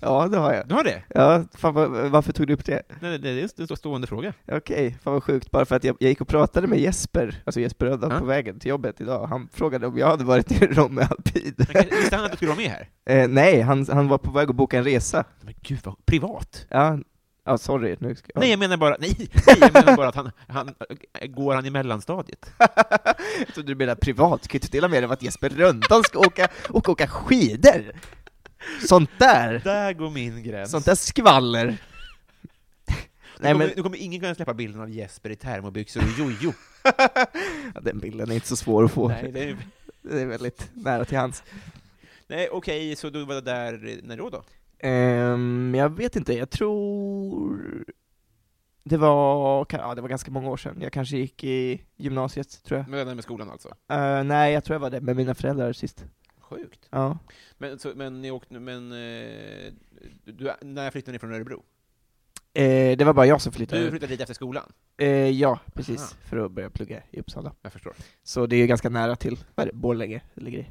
Speaker 2: ja, det har jag.
Speaker 1: Du har det?
Speaker 2: Ja, fan, vad- varför tog du upp det?
Speaker 1: Nej, det är en stående fråga.
Speaker 2: Okej, fan vad sjukt, bara för att jag, jag gick och pratade med Jesper, alltså Jesper Röddahl
Speaker 1: Ja.
Speaker 2: på vägen till jobbet idag, han frågade om jag hade varit i Rom med
Speaker 1: kan- Visste han att du skulle vara med här? *laughs*
Speaker 2: eh, nej, han, han var på väg att boka en resa.
Speaker 1: Men gud, vad privat?
Speaker 2: Ja, ja sorry, nu ska
Speaker 1: Nej, jag menar bara, nej, nej, jag menar bara att han, han, går han i mellanstadiet? *laughs*
Speaker 2: jag trodde du menade privat, kan du inte dela med dig av att Jesper Rönndahl ska åka, och åka skidor? Sånt där,
Speaker 1: Där går min gräns.
Speaker 2: sånt där skvaller.
Speaker 1: nu, kommer,
Speaker 2: men-
Speaker 1: nu kommer ingen kunna släppa bilden av Jesper i termobyxor och jojo. *laughs*
Speaker 2: Ja, den bilden är inte så svår att få.
Speaker 1: Nej, det är,
Speaker 2: Det är väldigt nära till hands.
Speaker 1: nej okej, så du var där, när då då?
Speaker 2: Ehm, jag vet inte, jag tror det var, ja, det var ganska många år sedan. Jag kanske gick i gymnasiet, tror jag.
Speaker 1: Med, med skolan alltså?
Speaker 2: Eh, nej, jag tror jag var det med mina föräldrar sist.
Speaker 1: Sjukt.
Speaker 2: Ja.
Speaker 1: Men, så, men ni åkte, men, eh, du, när flyttade ni från Örebro?
Speaker 2: Eh, det var bara jag som
Speaker 1: Du
Speaker 2: flyttade.
Speaker 1: flyttade dit efter skolan?
Speaker 2: Eh, ja, precis.
Speaker 1: Aha.
Speaker 2: För att börja plugga i Uppsala.
Speaker 1: Jag förstår.
Speaker 2: Så det är ju ganska nära till, vad är det, Borlänge det ligger i.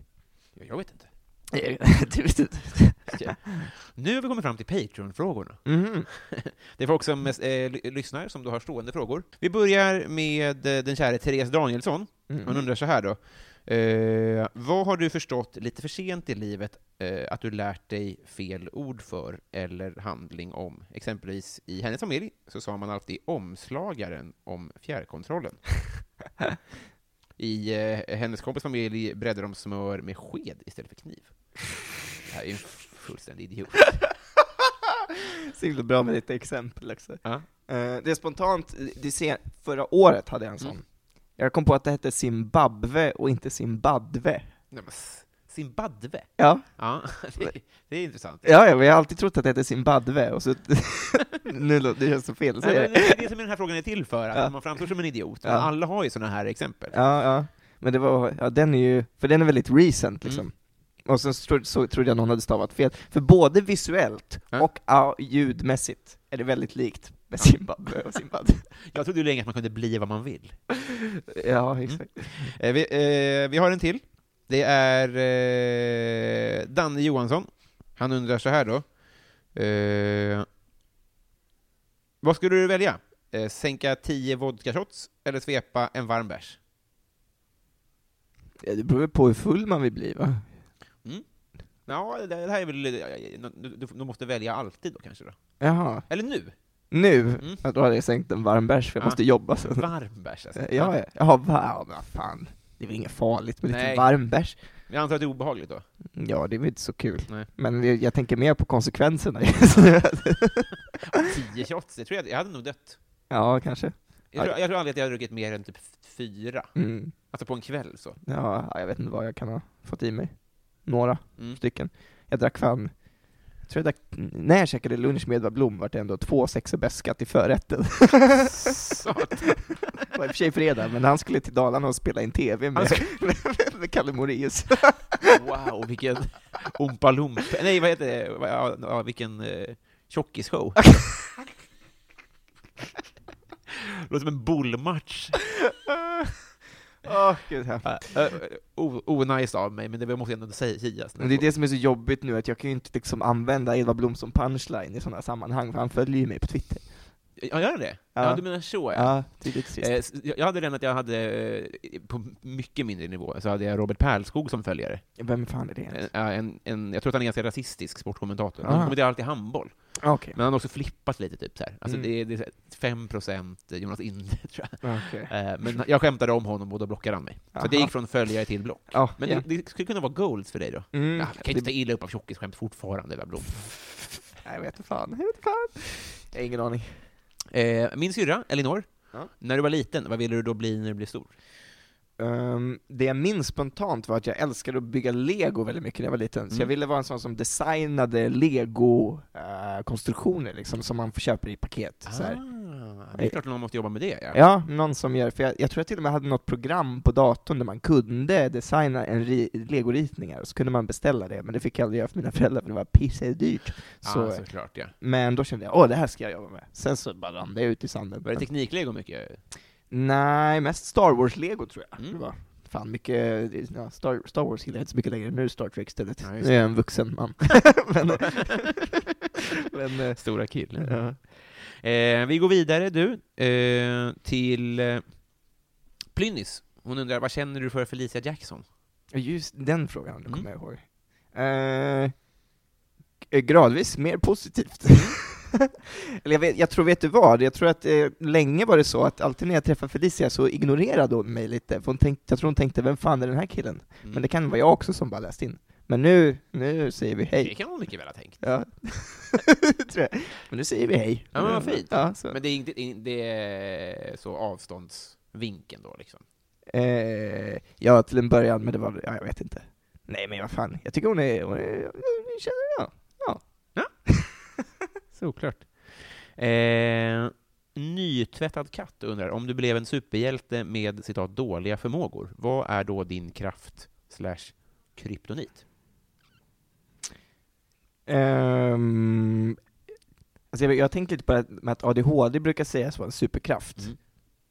Speaker 1: Jag, jag vet inte. *laughs*
Speaker 2: du vet inte.
Speaker 1: Nu har vi kommit fram till Patreon-frågorna.
Speaker 2: Mhm. *laughs*
Speaker 1: Det är folk som eh, ly- lyssnar, som du har stående frågor. Vi börjar med eh, den käre Therese Danielsson.
Speaker 2: Mhm.
Speaker 1: Hon undrar så här då. Eh, vad har du förstått lite för sent i livet eh, att du lärt dig fel ord för eller handling om? Exempelvis i hennes familj så sa man alltid omslagaren om fjärrkontrollen. *laughs* I eh, hennes kompis familj bredde de smör med sked istället för kniv. Det här är ju en fullständig idiot. *laughs*
Speaker 2: Så himla bra med lite exempel också.
Speaker 1: Ja.
Speaker 2: Eh, det är spontant, det ser, förra året hade jag en sån.
Speaker 1: Mm.
Speaker 2: Jag kom på att det hette Zimbabwe och inte Zimbabwe.
Speaker 1: Nej, men Zimbabwe?
Speaker 2: Ja,
Speaker 1: Ja, *laughs* det, det är intressant.
Speaker 2: ja, ja jag har alltid trott att det hette Zimbabwe, och så *laughs* nu det känns så fel att
Speaker 1: Nej, men
Speaker 2: det.
Speaker 1: är det som den här frågan är till för, att
Speaker 2: Ja.
Speaker 1: man framstår som en idiot.
Speaker 2: Ja.
Speaker 1: Alla har ju sådana här exempel.
Speaker 2: Ja, ja. Men det var, ja den är ju, för den är väldigt recent liksom.
Speaker 1: Mm.
Speaker 2: Och sen så, så trodde jag någon hade stavat fel. För både visuellt och ljudmässigt är det väldigt likt med Zimbabwe och Zimbabwe.
Speaker 1: Jag trodde ju länge att man kunde bli vad man vill.
Speaker 2: ja, exakt.
Speaker 1: Eh, vi, eh, vi har en till. Det är eh, Danne Johansson. Han undrar så här då. Eh, vad skulle du välja? Eh, sänka 10 vodka shots eller svepa en varm bärs?
Speaker 2: Ja, det beror på hur full man vill bli va?
Speaker 1: Ja, det, här är väl... du, du måste välja alltid då kanske då?
Speaker 2: Jaha.
Speaker 1: Eller nu?
Speaker 2: Nu?
Speaker 1: Mm.
Speaker 2: Då hade jag sänkt en varm bärs för jag
Speaker 1: Ja.
Speaker 2: måste jobba sen.
Speaker 1: Varm bärs alltså.
Speaker 2: Ja, ja. Va? Ja, men vad fan. Det är väl inget farligt med lite varm bärs?
Speaker 1: Jag antar att det är obehagligt då?
Speaker 2: Ja, det är väl inte så kul.
Speaker 1: Nej.
Speaker 2: Men jag, jag tänker mer på konsekvenserna. *laughs* *laughs*
Speaker 1: 10 shots, det tror jag, jag hade nog dött.
Speaker 2: ja, kanske.
Speaker 1: Jag tror, jag tror aldrig att jag hade druckit mer än typ fyra.
Speaker 2: Mm.
Speaker 1: Alltså på en kväll så.
Speaker 2: Ja, ja, jag vet inte vad jag kan ha fått i mig. Några
Speaker 1: Mm.
Speaker 2: stycken. Jag drack fan, jag tror jag drack, när jag käkade lunch med Edvard Blom var det ändå två sexor beskat till förrätten. Det var i och för sig fredag, men han skulle till Dalarna och spela in TV med, med, *laughs* med Kalle Moraeus.
Speaker 1: Wow, vilken Loompa, nej vad heter det, ja, vilken eh, tjockisshow. *laughs* Låter som en bollmatch. *laughs*
Speaker 2: Åh, gud, ja.
Speaker 1: Uh, Onajs av mig, men det måste ändå säga- sägas.
Speaker 2: Men det är det som är så jobbigt nu, att jag kan ju inte liksom använda Edvard Blom som punchline i sådana sammanhang, för han följer ju mig på Twitter.
Speaker 1: Ja, gör det? Ja.
Speaker 2: Ja.
Speaker 1: du menar så ja.
Speaker 2: Ja.
Speaker 1: Eh, jag hade den att jag hade, eh, på mycket mindre nivå, så hade jag Robert Pärlskog som följare.
Speaker 2: Vem fan är det
Speaker 1: En,
Speaker 2: ens?
Speaker 1: en, en, jag tror att han är ganska rasistisk sportkommentator.
Speaker 2: Ah.
Speaker 1: Han kommenterar alltid handboll.
Speaker 2: Okej.
Speaker 1: Men han har också flippat lite, typ så här. Alltså
Speaker 2: Mm.
Speaker 1: det, är, det är så här 5% Jonas Inde, *laughs* tror jag. Eh, Men jag skämtade om honom och då blockade han mig. Så
Speaker 2: Aha.
Speaker 1: det gick från följare till block.
Speaker 2: Ja,
Speaker 1: Men
Speaker 2: ja.
Speaker 1: det, det skulle kunna vara goals för dig då?
Speaker 2: Mm,
Speaker 1: Ja, jag kan inte ta illa upp av tjockisskämt fortfarande, Blom. *laughs*
Speaker 2: Jag vet inte fan, jag vet inte fan. Jag har ingen aning.
Speaker 1: Eh, min syrra, Elinor,
Speaker 2: Ja.
Speaker 1: när du var liten, vad ville du då bli när du blev stor?
Speaker 2: Ehm, det jag minns spontant var att jag älskade att bygga lego väldigt mycket när jag var liten, så
Speaker 1: Mm.
Speaker 2: jag ville vara en sån som designade lego-konstruktioner liksom, som man får köpa i paket. Så.
Speaker 1: Ah, det är klart att någon måste jobba med det, ja.
Speaker 2: Ja, någon som gör, för jag, jag tror jag till och med hade något program på datorn där man kunde designa en ri, legoritningar, och så kunde man beställa det, men det fick jag aldrig göra för mina föräldrar för det var pissedyrt. Så,
Speaker 1: ah, såklart, ja.
Speaker 2: men då kände jag, åh det här ska jag jobba med. Sen så bara rann det ut i sanden.
Speaker 1: Var det tekniklego mycket?
Speaker 2: Nej, mest Star Wars-lego tror jag
Speaker 1: Mm.
Speaker 2: det var. Fan mycket, ja, Star, Star Wars gillar jag inte så mycket längre, nu är Star Trek istället.
Speaker 1: Ja,
Speaker 2: nu är jag en vuxen man. *laughs* men, *laughs* men, eh,
Speaker 1: Stora killen.
Speaker 2: ja.
Speaker 1: Eh, vi går vidare, du, eh, till eh, Plynnis. Hon undrar, vad känner du för Felicia Jackson?
Speaker 2: Just den frågan,
Speaker 1: Mm.
Speaker 2: kommer jag ihåg. Eh, g- gradvis mer positivt. *laughs* Eller jag, vet, jag tror, vet du vad? Jag tror att eh, länge var det så att alltid när jag träffade Felicia så ignorerade hon mig lite, för hon tänkte, jag tror hon tänkte, vem fan är den här killen?
Speaker 1: Mm.
Speaker 2: Men det kan vara jag också som bara läst in. Men nu, nu säger vi
Speaker 1: Det
Speaker 2: hej.
Speaker 1: kan hon mycket väl ha tänkt.
Speaker 2: Ja. *laughs* Tror jag. Men nu säger vi hej.
Speaker 1: Ja, men vad fint.
Speaker 2: Ja, så.
Speaker 1: Men det är, inte, in- det är så avståndsvinkeln då liksom.
Speaker 2: Eh, ja, till en början, men det var, ja, jag vet inte. Nej, men vad fan, jag tycker hon är, hon är, jag känner, ja. *laughs*
Speaker 1: Såklart. Eh, nytvättad katt undrar, om du blev en superhjälte med citat dåliga förmågor, vad är då din kraft slash kryptonit?
Speaker 2: Ehm, alltså jag, jag tänker lite på det med att ADHD brukar sägas vara en superkraft.
Speaker 1: Mm.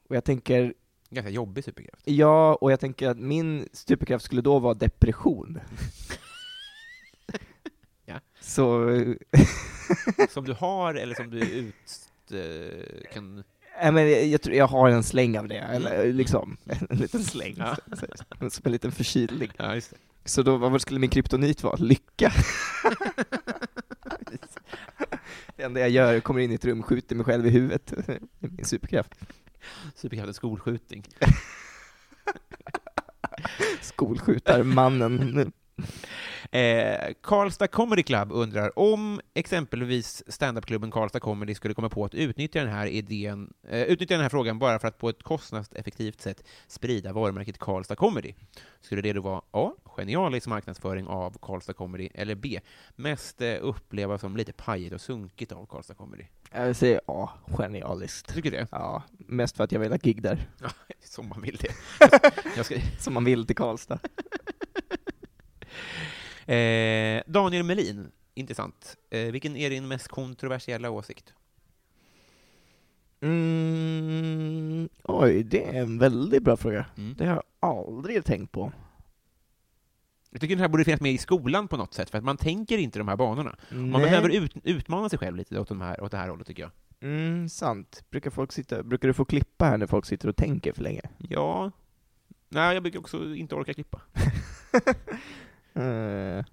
Speaker 2: Och jag tänker,
Speaker 1: Ganska jobbig superkraft.
Speaker 2: ja, och jag tänker att min superkraft skulle då vara depression. *laughs*
Speaker 1: Ja.
Speaker 2: Så, *laughs*
Speaker 1: Som du har eller som du ut, eh, kan...
Speaker 2: Nej, men jag, jag, tror jag har en släng av det, eller liksom, *laughs* en liten släng,
Speaker 1: Ja.
Speaker 2: som en liten förkylning.
Speaker 1: Ja.
Speaker 2: Så då, vad skulle min kryptonit vara? Lycka? Det enda jag gör är kommer in i ett rum, skjuter mig själv i huvudet. *laughs* Det är min superkraft.
Speaker 1: Superkraften skolskjutning. *laughs*
Speaker 2: Skolskjutarmannen. *laughs*
Speaker 1: Eh, Karlstad Comedy Club undrar om exempelvis standupklubben Karlstad Comedy skulle komma på att utnyttja den här idén, eh, utnyttja den här frågan bara för att på ett kostnadseffektivt sätt sprida varumärket Karlstad Comedy. Skulle det då vara A. Genialisk marknadsföring av Karlstad Comedy, eller B. Mest eh, upplevas som lite pajigt och sunkigt av Karlstad Comedy?
Speaker 2: Jag säger ja, genialiskt.
Speaker 1: Tycker du det?
Speaker 2: Ja, mest för att jag vill ha gig där,
Speaker 1: Ja, *laughs* som man vill det. *laughs* Jag ska,
Speaker 2: som man vill till Karlstad.
Speaker 1: Eh, Daniel Melin, intressant. Eh, vilken är din mest kontroversiella åsikt?
Speaker 2: Mm, oj, det är en väldigt bra fråga.
Speaker 1: Mm.
Speaker 2: Det har jag aldrig tänkt på.
Speaker 1: Jag tycker den här borde finnas med i skolan på något sätt, för att man tänker inte de här banorna. Man
Speaker 2: Nej.
Speaker 1: behöver ut, utmana sig själv lite åt, de här, åt det här hållet, tycker jag.
Speaker 2: Mm, sant. Brukar, folk sitta, brukar du få klippa här när folk sitter och tänker för länge?
Speaker 1: Ja. Nej, jag brukar också inte orka klippa. *laughs*
Speaker 2: Eh,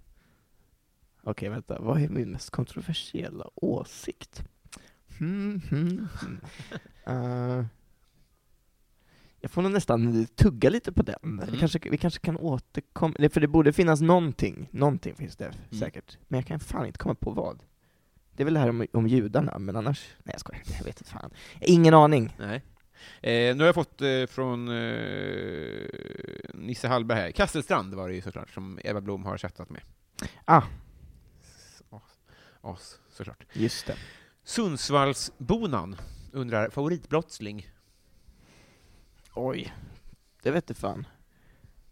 Speaker 2: Okej, vänta. Vad är min mest kontroversiella åsikt? Hmm, hmm, hmm. *laughs* Eh, jag får nog nästan tugga lite på den.
Speaker 1: Mm.
Speaker 2: Vi, kanske, vi kanske kan återkomma, för det borde finnas någonting. Någonting finns det säkert. Men jag kan fan inte komma på vad. Det är väl det här om, om judarna, men annars... Nej jag skojar, jag vet inte fan. Ingen aning.
Speaker 1: Nej. Eh, nu har jag fått eh, från eh, Nisse Hallberg här. Kasselstrand var det ju såklart, som Eva Blom har chattat med.
Speaker 2: Ah.
Speaker 1: As, as såklart.
Speaker 2: Just det.
Speaker 1: Sundsvallsbonan undrar, favoritbrottsling?
Speaker 2: Oj, det vet du fan.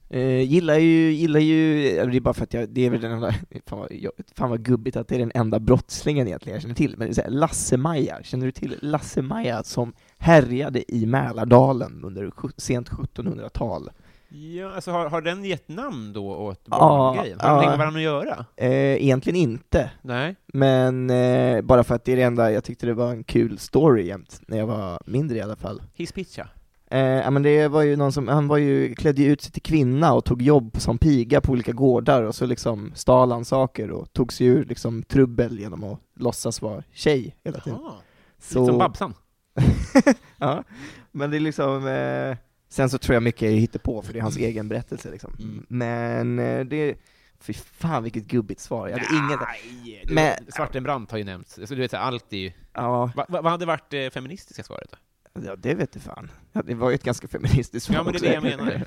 Speaker 2: Eh, gillar ju, gillar ju, det är bara för att jag, det är väl den enda, fan vad, jag, fan vad gubbigt att det är den enda brottslingen egentligen jag känner till, men Lasse-Maja, känner du till Lasse-Maja som härjade i Mälardalen under sent 1700-tal?
Speaker 1: Ja, alltså har, har den gett namn då åt
Speaker 2: Ja,
Speaker 1: barngrejen? Har de
Speaker 2: ja.
Speaker 1: med varandra att göra?
Speaker 2: Eh, egentligen inte,
Speaker 1: Nej.
Speaker 2: men eh, bara för att det är det enda, jag tyckte det var en kul story jämt, när jag var mindre i alla fall.
Speaker 1: Hisspitcha?
Speaker 2: Eh, ja, men det var ju någon som, han var ju, klädde ju ut sig till kvinna och tog jobb som piga på olika gårdar och så liksom stal han saker och tog sig ur liksom trubbel genom att låtsas vara tjej hela tiden.
Speaker 1: Jaha.
Speaker 2: Så,
Speaker 1: Lite som Babsan? *laughs*
Speaker 2: ja, men det är liksom, eh, sen så tror jag mycket är hittepå för det är hans egen berättelse liksom.
Speaker 1: Mm.
Speaker 2: Men eh, det, fy fan vilket gubbigt svar, jag hade inget,
Speaker 1: Nej, du,
Speaker 2: Men-
Speaker 1: Svartenbrandt har ju nämnts. Så du vet, allt är ju...
Speaker 2: ja,
Speaker 1: Va, va, vad hade varit det feministiska svaret då?
Speaker 2: ja det vet du fan. Det var ju ett ganska feministiskt svar
Speaker 1: Ja, men det är
Speaker 2: också.
Speaker 1: det jag menar.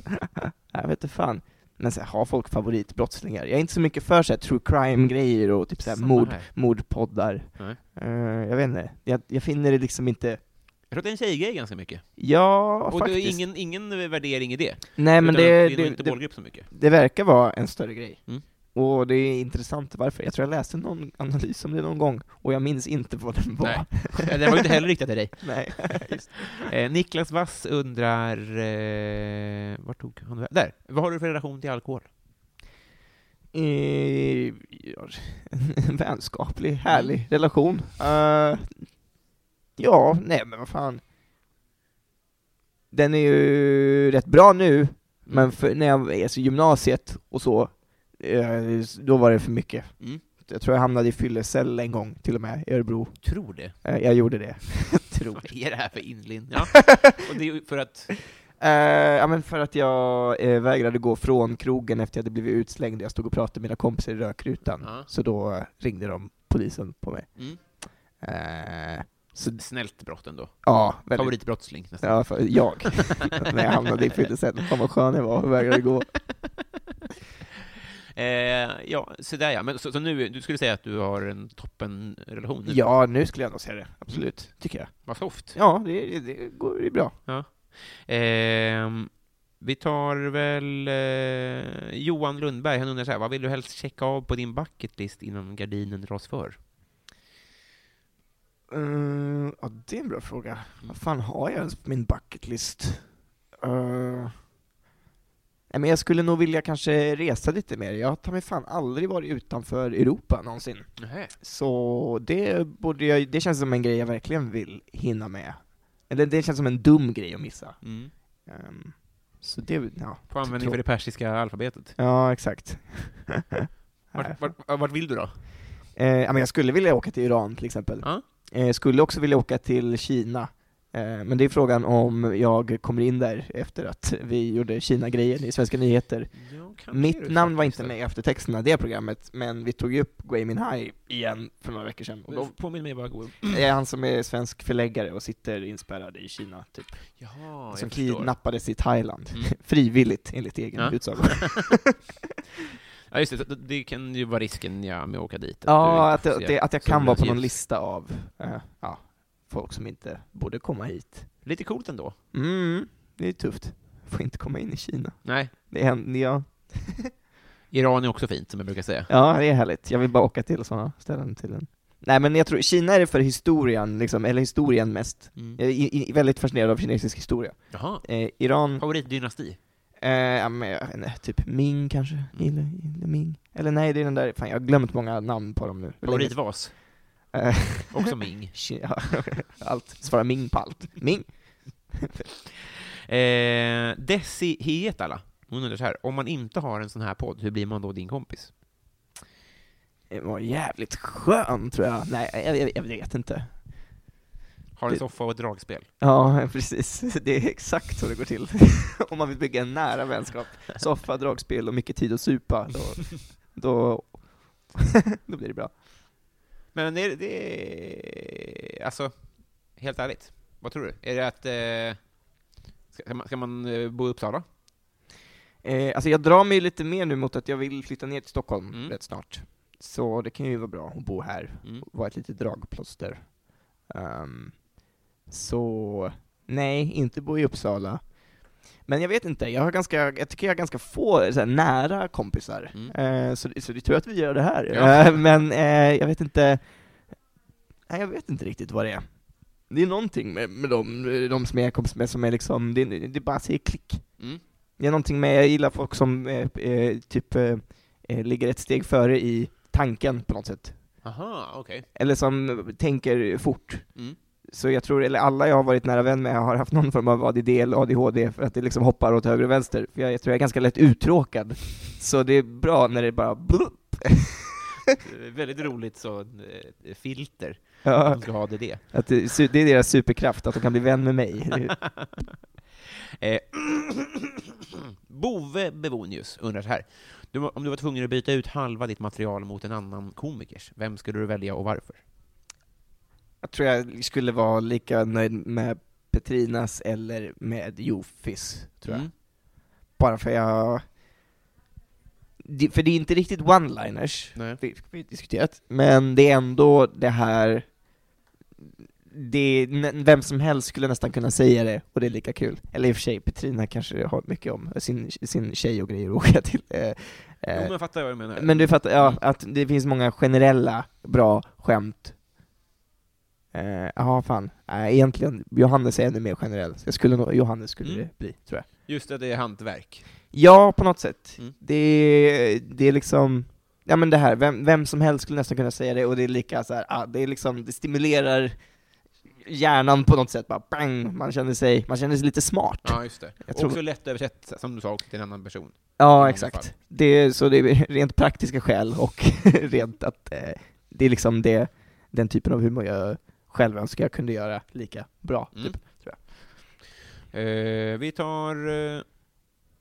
Speaker 1: *laughs*
Speaker 2: jag vet inte fan. Men så här, har folk favoritbrottslingar? Jag är inte så mycket för så här, true crime-grejer och typ så här, mord, mordpoddar. Eh, jag vet inte, jag, jag finner det liksom inte,
Speaker 1: Jag tror att det är en tjejgrej ganska mycket.
Speaker 2: ja
Speaker 1: Och det
Speaker 2: faktiskt.
Speaker 1: är ingen, ingen värdering i det.
Speaker 2: Nej men det,
Speaker 1: det är
Speaker 2: det,
Speaker 1: inte
Speaker 2: det,
Speaker 1: så mycket.
Speaker 2: det verkar vara en större grej.
Speaker 1: Mm.
Speaker 2: Och det är intressant varför. Jag tror jag läste någon analys om det någon gång, och jag minns inte vad den var.
Speaker 1: Nej. Den var inte heller riktad till dig. *laughs*
Speaker 2: Nej. *laughs* Just.
Speaker 1: Eh, Niklas Wass undrar... Eh, vart tog han det? Där! Vad har du för relation till alkohol?
Speaker 2: Eh, *laughs* en vänskaplig, härlig relation. Eh, ja, nej men vad fan. Den är ju rätt bra nu, men för, när jag är så gymnasiet och så, eh, då var det för mycket.
Speaker 1: Mm.
Speaker 2: Jag tror jag hamnade i fyllecell en gång, till och med, i Örebro.
Speaker 1: Tror det.
Speaker 2: Eh, jag gjorde det. *laughs* tror.
Speaker 1: Vad är det här för inlind? Ja. Och det är för att... *laughs*
Speaker 2: Eh, ja men för att jag eh, vägrade gå från krogen efter jag hade blivit utslängd, jag stod och pratade med mina kompisar i rökrutan,
Speaker 1: Ja.
Speaker 2: så då ringde de polisen på mig.
Speaker 1: Mm.
Speaker 2: Eh, så
Speaker 1: Snällt brott ändå.
Speaker 2: ja, väldigt,
Speaker 1: Favoritbrottsling nästan.
Speaker 2: ja, för jag, *laughs* när jag hamnade i fyllecellen, fan vad skön jag var och vägrade gå. *laughs*
Speaker 1: Eh, ja, så där ja. Men så, så nu, du skulle säga att du har en toppenrelation nu?
Speaker 2: Ja, nu skulle jag nog säga det, absolut, tycker jag.
Speaker 1: Vad soft.
Speaker 2: Ja, det, det går ju bra.
Speaker 1: Ehm, vi tar väl eh, Johan Lundberg, han undrar så här, vad vill du helst checka av på din bucketlist innan gardinen dras för?
Speaker 2: Uh, ja, det är en bra fråga. Vad fan har jag ens på min bucketlist? Uh, nej, men jag skulle nog vilja kanske resa lite mer. Jag har ta mig fan aldrig varit utanför Europa någonsin.
Speaker 1: Nähä.
Speaker 2: Så det, borde jag, det känns som en grej jag verkligen vill hinna med. Eller det känns som en dum grej att missa.
Speaker 1: Mm.
Speaker 2: Ehm, så det, ja.
Speaker 1: På användning för det persiska alfabetet.
Speaker 2: Ja, exakt. *laughs*
Speaker 1: Vart, vart, vart vill du då?
Speaker 2: Eh, ja, men jag skulle vilja åka till Iran till exempel.
Speaker 1: Ja.
Speaker 2: Eh, skulle också vilja åka till Kina. Eh, men det är frågan om jag kommer in där efter att vi gjorde Kina-grejen i Svenska nyheter.
Speaker 1: Ja,
Speaker 2: Mitt namn var inte med i eftertexterna, det programmet, men vi tog ju upp Gui Minhai igen för några veckor sedan. Och då
Speaker 1: Påminn mig vad god... *clears throat*
Speaker 2: är han som är svensk förläggare och sitter inspärrad i Kina, typ.
Speaker 1: Jaha,
Speaker 2: som kidnappades i Thailand.
Speaker 1: Mm. *laughs*
Speaker 2: Frivilligt, enligt egen
Speaker 1: Ja.
Speaker 2: utsago. *laughs* *laughs*
Speaker 1: Ja, just det. Det- kan ju vara risken ja, med att åka dit.
Speaker 2: Ja, att,
Speaker 1: du
Speaker 2: det, att jag kan vara på någon lista av eh, ja, folk som inte borde komma hit.
Speaker 1: Lite coolt ändå.
Speaker 2: Mm, det är tufft. Får inte komma in i Kina.
Speaker 1: Nej,
Speaker 2: Det händer, ja. *laughs*
Speaker 1: Iran är också fint, som jag brukar säga.
Speaker 2: ja, det är härligt. Jag vill bara åka till sådana ställen till en. Nej men jag tror, Kina är det för historien, liksom, eller historien mest.
Speaker 1: Mm.
Speaker 2: Jag är väldigt fascinerad av kinesisk historia.
Speaker 1: Jaha.
Speaker 2: Eh, Iran,
Speaker 1: Favoritdynasti?
Speaker 2: Eh, ja, men, jag vet inte, typ Ming kanske,
Speaker 1: Mm.
Speaker 2: gillar, gillar Ming. Eller nej, det är den där, fan jag har glömt många namn på dem nu.
Speaker 1: Favoritvas?
Speaker 2: Eh,
Speaker 1: Också Ming. *laughs*
Speaker 2: Ja, *laughs* allt, svara Ming på allt. Ming? *laughs*
Speaker 1: Eh, Desi Hietala, hon undrar så här, om man inte har en sån här podd, hur blir man då din kompis?
Speaker 2: Det var jävligt skön tror jag. Nej, jag, jag, jag vet inte.
Speaker 1: Har en
Speaker 2: Det-
Speaker 1: soffa och ett dragspel?
Speaker 2: Ja, *laughs* precis. Det är exakt så det går till. *laughs* Om man vill bygga en nära vänskap. Soffa, dragspel och mycket tid att supa, då, *laughs* då, då blir det bra.
Speaker 1: Men det, det alltså, helt ärligt, vad tror du? Är det att, eh, ska, man, ska man eh, bo i Uppsala?
Speaker 2: Eh, alltså jag drar mig lite mer nu mot att jag vill flytta ner till Stockholm
Speaker 1: Mm.
Speaker 2: rätt snart. Så det kan ju vara bra att bo här,
Speaker 1: Mm.
Speaker 2: och vara ett litet dragplåster. Ehm, så, nej, inte bo i Uppsala. Men jag vet inte, jag har ganska, jag tycker jag har ganska få så här, nära kompisar.
Speaker 1: Mm.
Speaker 2: Eh, så, det- så det är tur att vi gör det här.
Speaker 1: Ja.
Speaker 2: Eh, men eh, jag vet inte, nej, jag vet inte riktigt vad det är. Det är någonting med, med dem, de som jag är kompis med som är liksom, det, det bara säger klick.
Speaker 1: Mm.
Speaker 2: Det är någonting med, jag gillar folk som eh, eh, typ ligger ett steg före i tanken på något sätt.
Speaker 1: Aha, okej.
Speaker 2: Eller som tänker fort.
Speaker 1: Mm.
Speaker 2: Så jag tror, eller alla jag har varit nära vän med har haft någon form av ADD eller ADHD för att det liksom hoppar åt höger och vänster. För jag, jag tror jag är ganska lätt uttråkad. Så det är bra när det bara blupp.
Speaker 1: Eh, Väldigt roligt så, eh, filter,
Speaker 2: Ja,
Speaker 1: de ska ha det det.
Speaker 2: att det, det är deras superkraft, att de kan bli vän med mig. Det- *laughs*
Speaker 1: Eh, *clears throat* Bove Bevonius undrar så här. Du, om du var tvungen att byta ut halva ditt material mot en annan komikers, vem skulle du välja och varför?
Speaker 2: Jag tror jag skulle vara lika nöjd med Petrinas eller med Jofis, tror jag.
Speaker 1: Mm.
Speaker 2: Bara för jag... För det är inte riktigt one-liners, vi, har diskuterat, men det är ändå det här... Det, vem som helst skulle nästan kunna säga det, och det är lika kul. Eller i och för sig, Petrina kanske har mycket om sin, sin tjej och grejer att åka till. Eh,
Speaker 1: Jo,
Speaker 2: eh,
Speaker 1: men jag fattar vad du menar.
Speaker 2: men du fattar, ja, att det finns många generella bra skämt. Eh, Ja, fan. Nej, egentligen, Johannes är ännu mer generell. Jag skulle nog, Johannes skulle
Speaker 1: Mm.
Speaker 2: det bli, tror jag.
Speaker 1: Just det, det är hantverk.
Speaker 2: Ja, på något sätt.
Speaker 1: Mm.
Speaker 2: Det, det är liksom, ja men det här, vem, vem som helst skulle nästan kunna säga det, och det är lika så här, ah, det är liksom, det stimulerar hjärnan på något sätt, bara bang, man känner sig, man känner sig lite smart.
Speaker 1: Ja, just det.
Speaker 2: Jag
Speaker 1: Och
Speaker 2: tror-
Speaker 1: också lätt som du sa, till en annan person.
Speaker 2: Ja, exakt. Det så det är rent praktiska skäl och *laughs* rent att eh, det är liksom det, den typen av humor jag själv önskar jag kunde göra lika bra.
Speaker 1: Mm.
Speaker 2: Typ.
Speaker 1: Eh, vi tar eh,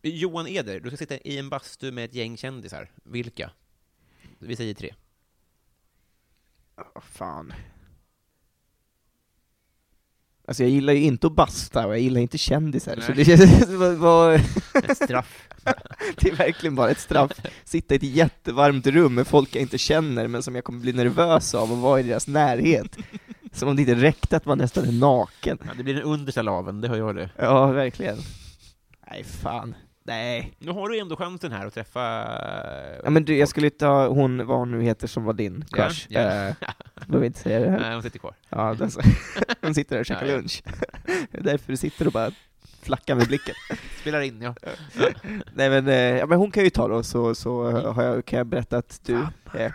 Speaker 1: Johan Eder. Du ska sitta i en bastu med ett gäng kändisar. Vilka? Vi säger tre.
Speaker 2: Vad fan. Alltså jag gillar ju inte att basta, och jag gillar inte kändisar, så
Speaker 1: Nej.
Speaker 2: det känns *laughs* vad,
Speaker 1: Ett straff. *laughs*
Speaker 2: det är verkligen bara ett straff. Sitta i ett jättevarmt rum med folk jag inte känner, men som jag kommer bli nervös av och vara i deras närhet. Som om det inte räckte att man nästan är naken.
Speaker 1: Ja, det blir den understa laven, det hör jag det.
Speaker 2: Ja, verkligen. Nej, fan. Nej.
Speaker 1: Nu har du ändå chansen här att träffa...
Speaker 2: Ja men du, jag skulle ta hon, vad hon nu heter som var din
Speaker 1: Ja,
Speaker 2: crush.
Speaker 1: ja.
Speaker 2: Eh, *laughs* behöver inte säga det här.
Speaker 1: Nej, hon sitter kvar.
Speaker 2: Ja, den, så- *laughs* hon sitter där och käkar
Speaker 1: Ja, ja.
Speaker 2: lunch. Det är därför du sitter och bara flackar med blicken.
Speaker 1: Spelar in, ja. *laughs*
Speaker 2: Nej men, eh, ja, men hon kan ju ta då, så, så eh, har jag, kan jag berätta att du... Eh,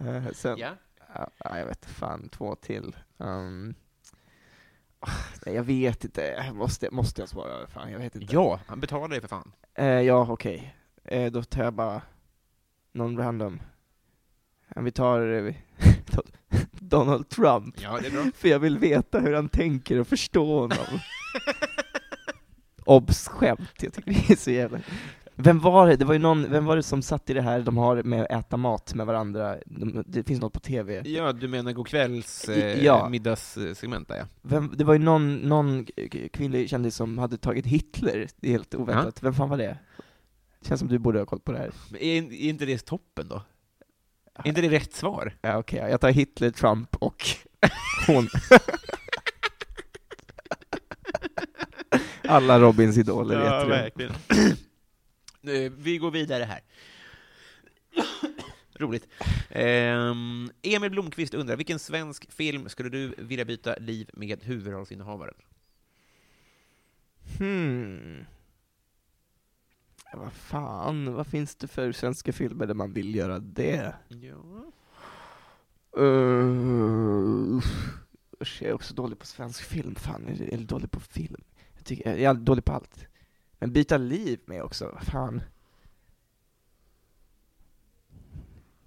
Speaker 2: eh, sen,
Speaker 1: Ja.
Speaker 2: ja, jag vet fan, två till. Um, ah, nej, jag vet inte, måste, måste jag svara? Fan, jag vet inte.
Speaker 1: Ja, han betalar dig för fan.
Speaker 2: Eh, ja, okej. Eh, då tar jag bara någon random. Vi tar *laughs* Donald Trump,
Speaker 1: Ja,
Speaker 2: för jag vill veta hur han tänker och förstå honom. *laughs* Obs! Skämt, jag tycker det är så jävla... Vem var det? Det var ju någon, vem var det som satt i det här de har med att äta mat med varandra? De, det finns något på TV.
Speaker 1: Ja, du menar godkvälls eh,
Speaker 2: Ja.
Speaker 1: middagssegment där, ja.
Speaker 2: Vem, det var ju någon, någon kvinnlig kändis som hade tagit Hitler, det är helt oväntat. Vem fan var det? Känns som du borde ha koll på det här.
Speaker 1: Men är, är inte det toppen då? Är inte det rätt svar?
Speaker 2: Ja, okej, jag tar Hitler, Trump och *laughs* hon. Alla Robins idoler i ett rum.
Speaker 1: verkligen. Eh, Vi går vidare här. Roligt. Ehm, Emil Blomqvist undrar, vilken svensk film skulle du vilja byta liv med huvudrollsinnehavaren?
Speaker 2: Hmm. Vad fan, vad finns det för svenska filmer där man vill göra det?
Speaker 1: Ja.
Speaker 2: Uh, usch, jag är också dålig på svensk film, fan, är dålig på film. Jag, tycker, jag är dålig på allt. Men byta liv med också, vad fan.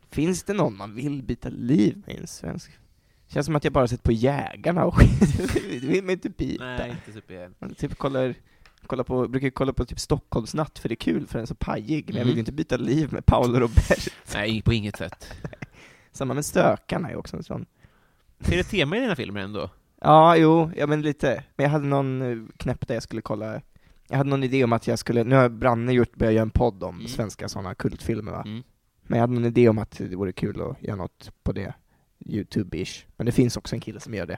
Speaker 2: Finns det någon man vill byta liv med i en svensk? Känns som att jag bara sett på Jägarna och skit, *laughs* det vill man inte byta.
Speaker 1: Nej, inte super...
Speaker 2: Man typ kollar, kollar på, brukar kolla på typ Stockholmsnatt för det är kul för den är så pajig, men jag vill
Speaker 1: Mm.
Speaker 2: ju inte byta liv med Paolo Robert. *laughs*
Speaker 1: Nej, på inget sätt. *laughs*
Speaker 2: Samma med Stökarna är också en sån.
Speaker 1: Är det tema i dina filmer ändå?
Speaker 2: Ja, jo, ja men lite. Men jag hade någon eh, knäpp där jag skulle kolla, jag hade någon idé om att jag skulle, nu har Branne gjort, börjat göra en podd om
Speaker 1: Mm.
Speaker 2: svenska sådana kultfilmer va?
Speaker 1: Mm.
Speaker 2: Men jag hade någon idé om att det vore kul att göra något på det, Youtube-ish. Men det finns också en kille som gör det.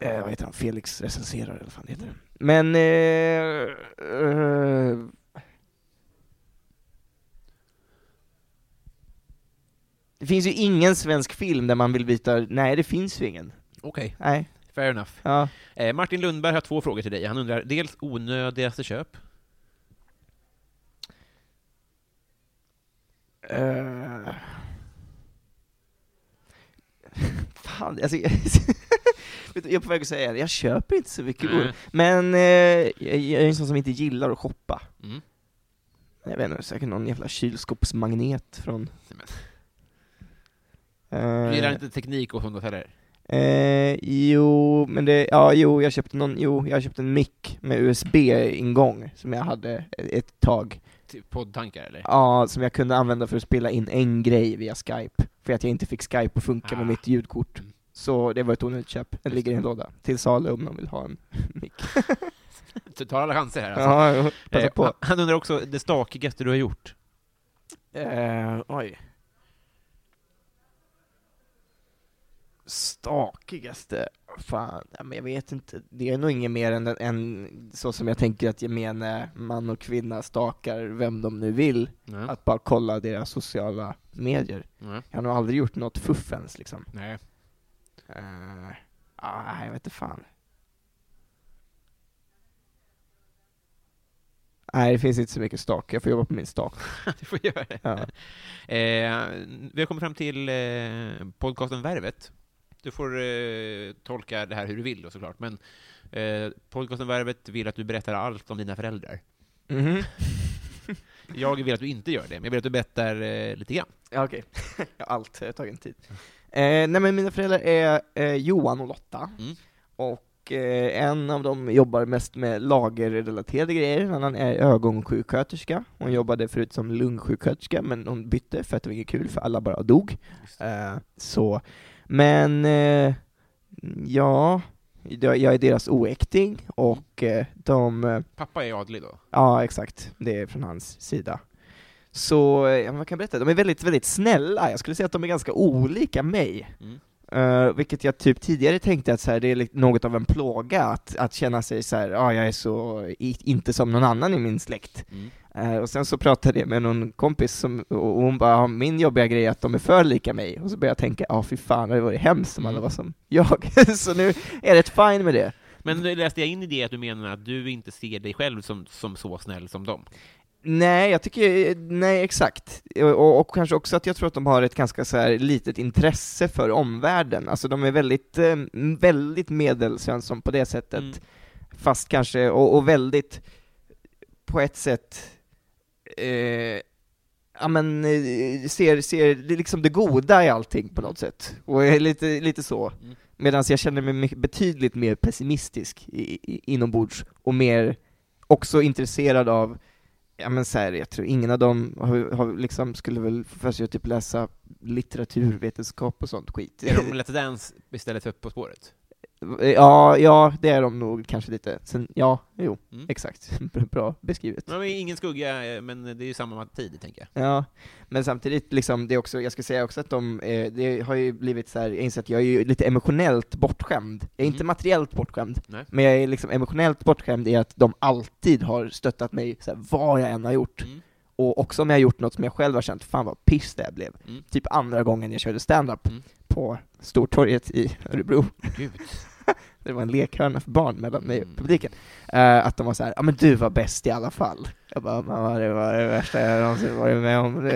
Speaker 2: Eh, vad heter han? Felix recenserar eller vad fan det heter. Men... Eh, eh, det finns ju ingen svensk film där man vill byta, nej det finns ju ingen.
Speaker 1: Okej,
Speaker 2: Nej,
Speaker 1: fair enough.
Speaker 2: ja.
Speaker 1: Eh, Martin Lundberg har två frågor till dig. Han undrar dels onödigaste köp.
Speaker 2: Uh... *laughs* Fan, alltså, *laughs* jag, är på väg att säga det, jag köper inte så mycket ord. Men eh, jag, jag är en sån som inte gillar att shoppa.
Speaker 1: Mm.
Speaker 2: Jag vet inte, säkert någon jävla kylskåpsmagnet från... Eh,
Speaker 1: Du gillar inte teknik och sånt heller?
Speaker 2: Eh, jo, men det, ja, jo, jag köpte någon, jo, jag köpte en mick med USB-ingång som jag hade ett, ett tag.
Speaker 1: Typ poddtankar eller?
Speaker 2: Ja, som jag kunde använda för att spela in en grej via Skype, för att jag inte fick Skype att funka
Speaker 1: Ah.
Speaker 2: med mitt ljudkort.
Speaker 1: Mm.
Speaker 2: Så det var ett onödigt köp. Den ligger i en låda, till salu om någon vill ha en *laughs* mick.
Speaker 1: Du tar alla chanser här alltså.
Speaker 2: Ja, passa
Speaker 1: Eh,
Speaker 2: på.
Speaker 1: Han undrar också det stakigaste du har gjort.
Speaker 2: Eh, oj. Stakigaste? Fan, ja, men jag vet inte. Det är nog inget mer än, än så som jag tänker att gemene man och kvinna stakar vem de nu vill.
Speaker 1: Nej.
Speaker 2: Att bara kolla deras sociala medier.
Speaker 1: Nej.
Speaker 2: Jag har nog aldrig gjort något fuffens liksom.
Speaker 1: Nej.
Speaker 2: Uh, ah, jag vet inte fan. Nej, det finns inte så mycket stak. Jag får jobba på min stak. *laughs*
Speaker 1: du får göra det.
Speaker 2: Ja.
Speaker 1: Eh, vi har kommit fram till eh, podcasten Värvet. Du får eh, tolka det här hur du vill då såklart, men eh, podcasten Värvet vill att du berättar allt om dina föräldrar.
Speaker 2: Mhm. *laughs*
Speaker 1: Jag vill att du inte gör det, men jag vill att du berättar eh, lite grann.
Speaker 2: Ja, okej. *laughs* allt har tagit en tid. Eh, nej men mina föräldrar är eh, Johan och Lotta,
Speaker 1: Mm.
Speaker 2: och eh, en av dem jobbar mest med lagerrelaterade grejer, en annan är ögonsjuksköterska. Hon jobbade förut som lungsjuksköterska, men hon bytte för att det var inget kul, för alla bara dog. Så, men eh, ja, jag är deras oäkting, och eh, de eh,
Speaker 1: Pappa är adlig då?
Speaker 2: Ja, exakt. Det är från hans sida. Så, ja, vad kan berätta? De är väldigt, väldigt snälla. Jag skulle säga att de är ganska olika mig.
Speaker 1: Mm.
Speaker 2: Eh, vilket jag typ tidigare tänkte att så här, det är något av en plåga att, att känna sig så här, ja, jag är så i, inte som någon annan i min släkt.
Speaker 1: Mm.
Speaker 2: Eh, och sen så pratade jag med någon kompis som, och hon bara, "Ja, min jobbiga grej är att de är för lika mig. Och så började jag tänka, ja fy fan, det hade varit hemskt om alla
Speaker 1: Mm.
Speaker 2: var som jag. *laughs* så nu är jag rätt fine med det.
Speaker 1: Men läste jag in i det att du menar att du inte ser dig själv som, som så snäll som dem?
Speaker 2: Nej, jag tycker, nej exakt. Och, och kanske också att jag tror att de har ett ganska så här litet intresse för omvärlden. Alltså de är väldigt, eh, väldigt medelsvensson på det sättet.
Speaker 1: Mm.
Speaker 2: Fast kanske, och, och väldigt, på ett sätt, eh, ja men, eh, ser, ser liksom det goda i allting på något sätt. Och är lite, lite så.
Speaker 1: Mm.
Speaker 2: Medan jag känner mig betydligt mer pessimistisk i, i, inombords, och mer också intresserad av Ja men så här, jag tror ingen av dem har, har liksom, skulle väl för sig att typ läsa litteraturvetenskap och sånt skit.
Speaker 1: Är de Let's Dance istället för På spåret?
Speaker 2: Ja, ja, det är de nog kanske lite. Sen, ja, jo,
Speaker 1: Mm.
Speaker 2: exakt. *laughs* Bra beskrivet.
Speaker 1: Men ingen skugga, men det är ju samma tid, tänker jag.
Speaker 2: Ja, men samtidigt, liksom, det är också, jag ska säga också att de, eh, det har ju blivit så här, jag inser att jag är ju lite emotionellt bortskämd. Jag är inte
Speaker 1: Mhm.
Speaker 2: materiellt bortskämd,
Speaker 1: Nej.
Speaker 2: men jag är liksom emotionellt bortskämd i att de alltid har stöttat mig, så här, vad jag än har gjort.
Speaker 1: Mm.
Speaker 2: Och också om jag har gjort något som jag själv har känt, fan vad piss det blev.
Speaker 1: Mm.
Speaker 2: Typ andra gången jag körde stand-up
Speaker 1: Mm.
Speaker 2: på Stortorget i Örebro.
Speaker 1: Gud. *laughs* *laughs*
Speaker 2: Det var en lekhörna för barn mellan mig och
Speaker 1: Mm.
Speaker 2: publiken. Eh, att de var så här, ja men du var bäst i alla fall. Jag bara, mamma det var det värsta jag någonsin varit med om.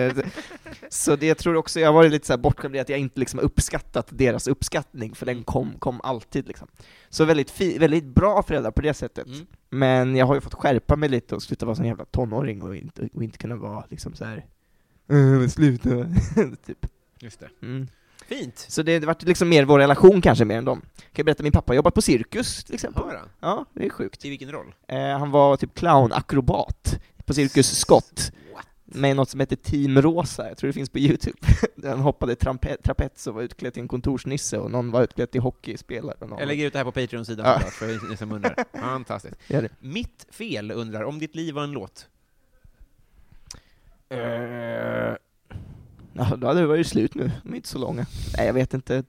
Speaker 2: Så det jag tror också, jag har varit lite så här bortskämd i att jag inte liksom uppskattat deras uppskattning, för den kom, kom alltid liksom. Så väldigt, fi, väldigt bra föräldrar på det sättet.
Speaker 1: Mm.
Speaker 2: Men jag har ju fått skärpa mig lite och sluta vara sån jävla tonåring och inte, och inte kunna vara liksom så här. "Eh, men sluta, *laughs* typ.
Speaker 1: Just det.
Speaker 2: Mm.
Speaker 1: Fint!
Speaker 2: Så det, det vart liksom mer vår relation kanske, mer än dem. Kan jag berätta, min pappa har jobbat på cirkus till exempel.
Speaker 1: Har han?
Speaker 2: Ja, det är sjukt.
Speaker 1: I vilken roll?
Speaker 2: Eh, han var typ clownakrobat på Cirkus Scott, med något som heter Team Rosa, jag tror det finns på Youtube. *laughs* Han hoppade trampe- trapets och var utklädd till en kontorsnisse, och någon var utklädd till hockeyspelare. någon
Speaker 1: Jag lägger ut det här på Patreon-sidan
Speaker 2: Ja.
Speaker 1: såklart, för ni som undrar. *laughs* Fantastiskt.
Speaker 2: Det.
Speaker 1: Mitt fel undrar, om ditt liv var en låt?
Speaker 2: Eh, Ja, då hade det varit slut nu, de är inte så långa. Nej, jag vet inte.